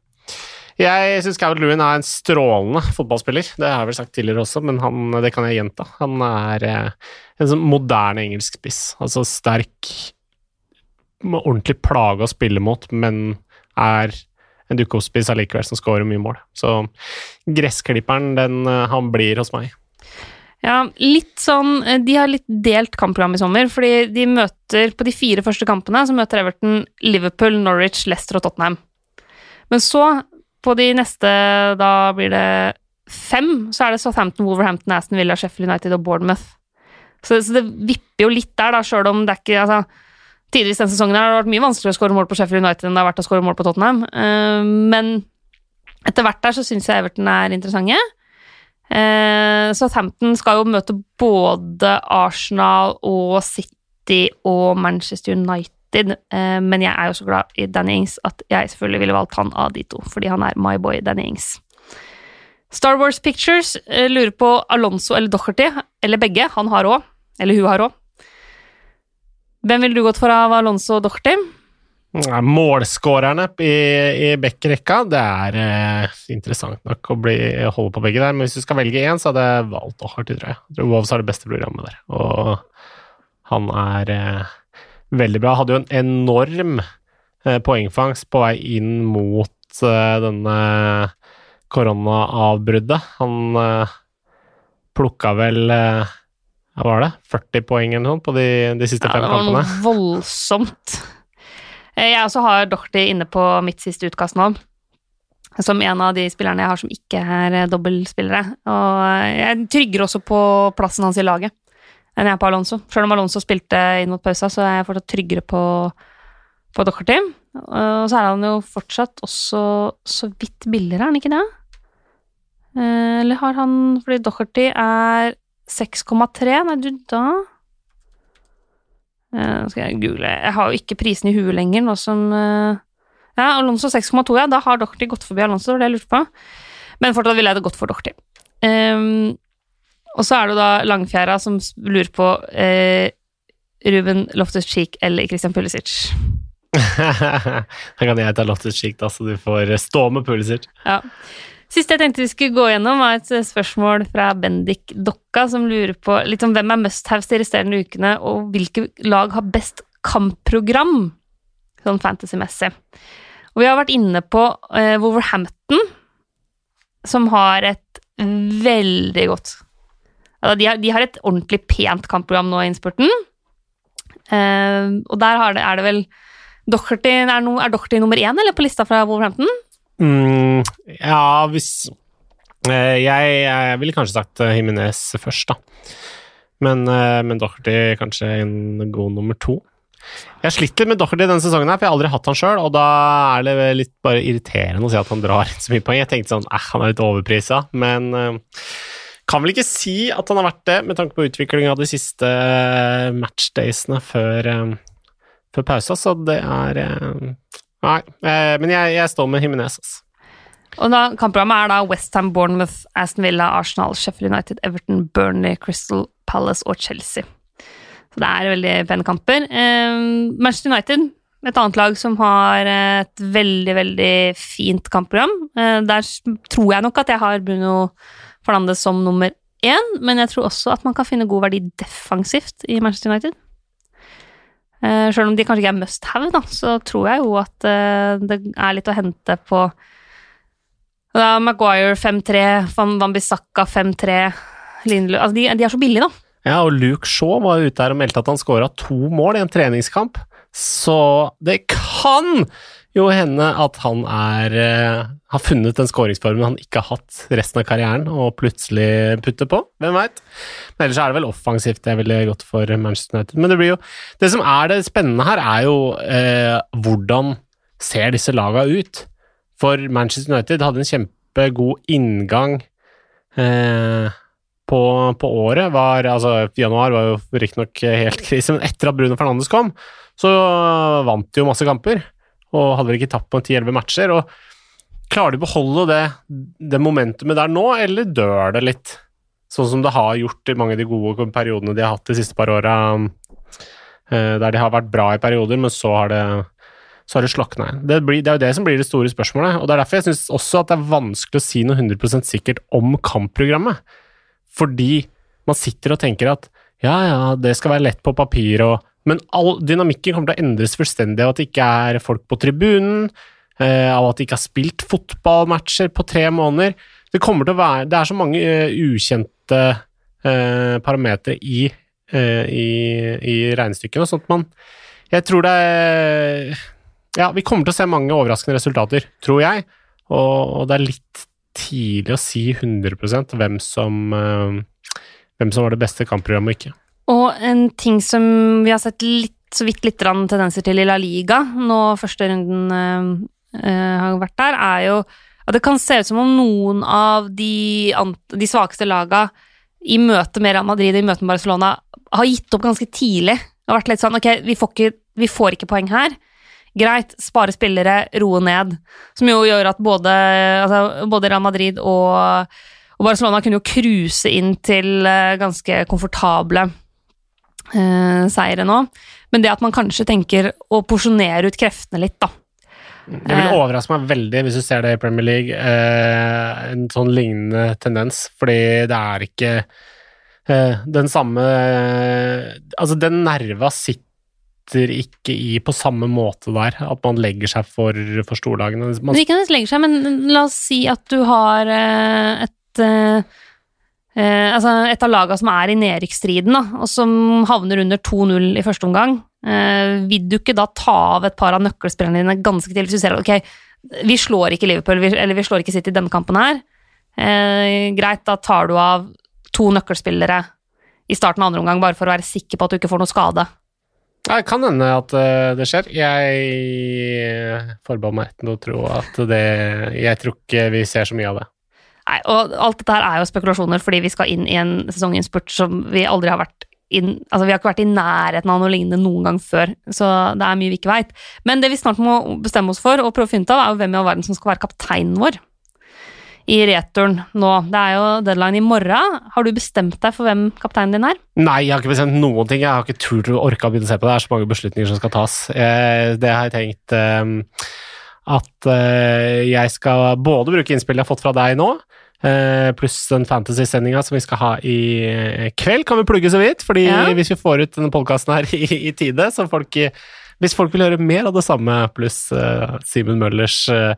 Jeg syns Calvert Lewin er en strålende fotballspiller. Det har jeg vel sagt tidligere også, men han, det kan jeg gjenta. Han er en sånn moderne engelsk spiss. Altså sterk, ordentlig plage å spille mot, men er en dukkehostspiss allikevel som skårer mye mål. Så gressklipperen, den, uh, han blir hos meg. Ja, litt sånn De har litt delt kampprogram i sommer, fordi de møter på de fire første kampene så møter Everton Liverpool, Norwich, Leicester og Tottenham. Men så, på de neste Da blir det fem, så er det Southampton, Wolverhampton, Aston Villa, Sheffield United og Bournemouth. Så, så det vipper jo litt der, da, sjøl om det er ikke altså, Tidligere denne sesongen har det vært mye vanskeligere å skåre mål på Sheffield United enn det har vært å skåre mål på Tottenham. Uh, men etter hvert der så syns jeg Everton er interessante. Eh, Southampton skal jo møte både Arsenal og City og Manchester United, eh, men jeg er jo så glad i Danny Ings at jeg selvfølgelig ville valgt han av de to, fordi han er my boy Danny Ings. Star Wars Pictures eh, lurer på Alonso eller Docherty, eller begge. Han har òg. Eller hun har òg. Hvem ville du gått for av Alonso og Dohrti? Målskårerne i, i backrekka, det er eh, interessant nok å bli, holde på begge der. Men hvis du skal velge én, så hadde jeg valgt Dohrti, tror jeg. jeg tror Wolves har det beste programmet der. Og han er eh, veldig bra. Hadde jo en enorm eh, poengfangst på vei inn mot eh, denne koronaavbruddet. Han eh, plukka vel hva var det, 40 poeng eller noe på de, de siste Ja, fem det var noe voldsomt. Eh, Jeg også har Doherty inne på mitt siste utkast nå. Som en av de spillerne jeg har som ikke er eh, dobbeltspillere. Og jeg trygger også på plassen hans i laget enn jeg er på Alonso. Selv om Alonso spilte inn mot pausa, så er jeg fortsatt tryggere på, på Doherty. Og så er han jo fortsatt også så vidt billigere, er han ikke det? Eh, Eller har han Fordi Doherty er 6,3. Nei, du, da Eh, Nå skal jeg google. Jeg har jo ikke prisen i huet lenger, nå som eh, Ja, Alonso 6,2, ja. Da har Doherty gått forbi Alonso, det var det jeg lurte på. Men fortsatt ville jeg det godt for Doherty. Um, og så er det jo da Langfjæra som lurer på uh, Ruben Loftus-Cheek eller Christian Pulisic. Da kan jeg ta Loftus Cheek, da, så du får stå med Pulisic. Ja. Siste jeg tenkte vi skulle gå gjennom, var et eh, spørsmål fra Bendik Dokka, som lurer på litt om hvem er must-haves de resterende ukene, og hvilke lag har best kampprogram, sånn fantasy-messig. Og vi har vært inne på eh, Wolverhampton, som har et veldig godt altså, de, har, de har et ordentlig pent kampprogram nå i innspurten. Eh, og der det, er det vel Doherty, er, no, er Doherty nummer én, eller på lista fra Wolverhampton? Mm, ja, hvis eh, jeg, jeg ville kanskje sagt Himinez Jimenez først, da. Men, eh, men Doherty kanskje en god nummer to. Jeg litt med Doherty denne sesongen, her, for jeg har aldri hatt han sjøl, og da er det litt bare irriterende å si at han drar inn så mye poeng. Jeg tenkte sånn eh, han er litt overprisa, men eh, kan vel ikke si at han har vært det, med tanke på utviklinga de siste eh, matchdaysene før, eh, før pausa, så det er eh, Nei, eh, men jeg, jeg står med altså. Og da, Kampprogrammet er da Westham, Bournemouth, Aston Villa, Arsenal, Sheffield United, Everton, Burnley, Crystal Palace og Chelsea. Så det er veldig pene kamper. Eh, Manchester United, et annet lag som har et veldig, veldig fint kampprogram. Eh, der tror jeg nok at jeg har Bruno Fernandes som nummer én, men jeg tror også at man kan finne god verdi defensivt i Manchester United. Eh, Selv om de kanskje ikke er must have, da, så tror jeg jo at uh, det er litt å hente på da, Maguire 5-3, Van, Bissaka 5-3 Lindlø altså de, de er så billige, da. Ja, og Luke Shaw var ute her og meldte at han skåra to mål i en treningskamp. Så det kan jo hende at han er eh, har funnet den skåringsformen han ikke har hatt resten av karrieren, og plutselig putter på. Hvem veit? Men ellers er det vel offensivt jeg ville gått for Manchester United. Men det blir jo Det som er det spennende her, er jo eh, hvordan ser disse laga ut? For Manchester United hadde en kjempegod inngang eh, på, på året. Var, altså, januar var jo riktignok helt krise, men etter at Bruno Fernandes kom, så vant de jo masse kamper. Og hadde vel ikke tapt på 10-11 matcher. og Klarer de å beholde det, det momentumet der nå, eller dør det litt? sånn som det har gjort i mange av de gode periodene de har hatt de siste par åra, eh, der de har vært bra i perioder, men så har det så det slakna igjen. Det, det er jo det som blir det store spørsmålet. og Det er derfor jeg syns også at det er vanskelig å si noe 100 sikkert om kampprogrammet. Fordi man sitter og tenker at ja, ja, det skal være lett på papir, og, men all dynamikken kommer til å endres fullstendig av at det ikke er folk på tribunen, eh, av at de ikke har spilt fotballmatcher på tre måneder. Det kommer til å være Det er så mange uh, ukjente uh, parametere i, i, i regnestykkene, sånn at man Jeg tror det ja, vi kommer til å se mange overraskende resultater, tror jeg. Og, og det er litt tidlig å si 100% hvem som, hvem som var det beste kampprogrammet og ikke. Og en ting som vi har sett litt, så vidt litt tendenser til i La Liga, nå første runden uh, har vært der, er jo at det kan se ut som om noen av de, de svakeste laga i møte med Real Madrid i møte med Barcelona har gitt opp ganske tidlig. Det har vært litt sånn ok, vi får ikke, vi får ikke poeng her greit, spare spillere, roe ned. Som jo gjør at både, altså, både Real Madrid og, og, Barcelona kunne jo cruise inn til uh, ganske komfortable uh, seire nå. Men det at man kanskje tenker å porsjonere ut kreftene litt, da. Det vil eh. overraske meg veldig hvis du ser det i Premier League, eh, en sånn lignende tendens, fordi det er ikke eh, den samme Altså, den nerva sitter ikke i på samme måte der, at man legger seg for, for storlagene. Man... Ikke legger seg, men la oss si at du har eh, et eh, eh, altså et av lagene som er i nedrykksstriden, og som havner under 2-0 i første omgang. Eh, vil du ikke da ta av et par av nøkkelspillerne dine ganske tidlig hvis du ser at ok, vi slår ikke Liverpool, eller vi slår ikke City i denne kampen her. Eh, greit, da tar du av to nøkkelspillere i starten av andre omgang, bare for å være sikker på at du ikke får noe skade. Det kan hende at uh, det skjer. Jeg forbeholder meg retten til å tro at det Jeg tror ikke vi ser så mye av det. Nei, og alt dette her er jo spekulasjoner, fordi vi skal inn i en sesonginnspurt som vi aldri har vært inn, altså Vi har ikke vært i nærheten av noe lignende noen gang før, så det er mye vi ikke veit. Men det vi snart må bestemme oss for og prøve å finne ut av, er jo hvem i all verden som skal være kapteinen vår i returen nå. Det er jo deadline i morgen. Har du bestemt deg for hvem kapteinen din er? Nei, jeg har ikke bestemt noen ting. Jeg har ikke turt å orke å begynne å se på det. Det er så mange beslutninger som skal tas. Det har jeg tenkt ehm, at eh, jeg skal både bruke innspillet jeg har fått fra deg nå, eh, pluss den fantasy-sendinga som vi skal ha i eh, kveld, kan vi plugge så vidt. fordi ja. hvis vi får ut denne podkasten her i, i, tide, så folk Hvis folk vil høre mer av det samme, pluss uh, Simen Møllers uh,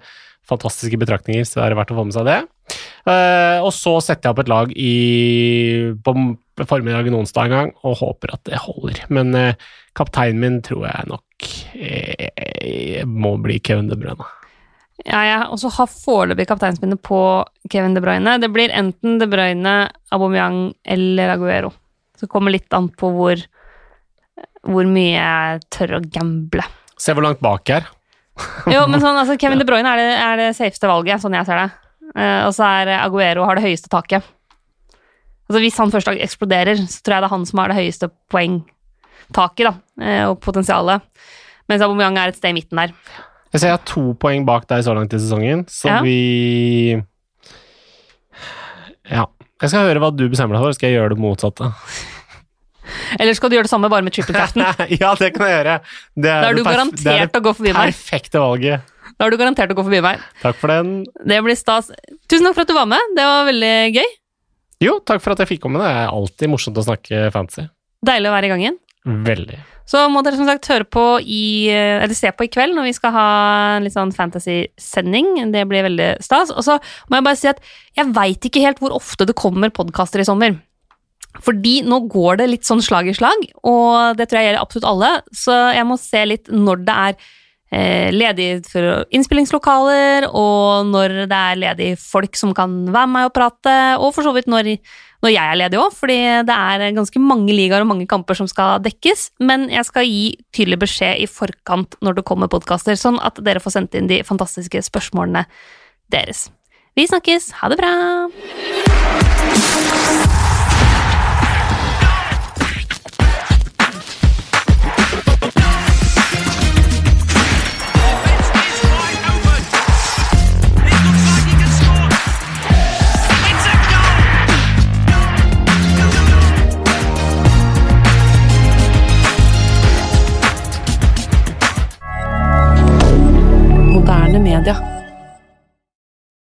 fantastiske betraktninger, så er det verdt å få med seg det. Uh, og så setter jeg opp et lag i, på formiddagen onsdag en gang, og håper at det holder. Men uh, kapteinen min tror jeg nok uh, må bli Kevin De Bruyne. Ja, jeg også har foreløpig kapteinspinnet på Kevin De Bruyne. Det blir enten De Bruyne, Aubameyang eller Aguero. Så det kommer litt an på hvor, hvor mye jeg tør å gamble. Se hvor langt bak jeg er jo, men sånn, altså, Kevin De Bruyne er det, er det safeste valget, sånn jeg ser det. Uh, og så er Aguero har det høyeste taket. Altså Hvis han først eksploderer, så tror jeg det er han som har det høyeste poengtaket da, uh, og potensialet. Mens Aubameyang er et sted i midten der. Jeg ser jeg har to poeng bak deg så langt i sesongen, så ja. vi Ja. Jeg skal høre hva du bestemmer deg for, skal jeg gjøre det motsatte. Eller skal du gjøre det samme bare med trippelkraften? ja, det kan jeg gjøre. Det er da er du garantert å gå forbi meg. Perfekte valget. Da har du garantert å gå forbi meg. Takk for den. Det blir stas. Tusen takk for at du var med. Det var veldig gøy. Jo, takk for at jeg fikk komme. Det er alltid morsomt å snakke fantasy. Deilig å være i gang igjen. Veldig. Så må dere som sagt høre på i Eller se på i kveld når vi skal ha en litt sånn fantasy-sending. Det blir veldig stas. Og så må jeg bare si at jeg veit ikke helt hvor ofte det kommer podkaster i sommer. Fordi nå går det litt sånn slag i slag, og det tror jeg gjelder absolutt alle. Så jeg må se litt når det er eh, ledig for innspillingslokaler, og når det er ledig folk som kan være med meg og prate, og for så vidt når, når jeg er ledig òg, fordi det er ganske mange ligaer og mange kamper som skal dekkes. Men jeg skal gi tydelig beskjed i forkant når det kommer podkaster, sånn at dere får sendt inn de fantastiske spørsmålene deres. Vi snakkes! Ha det bra!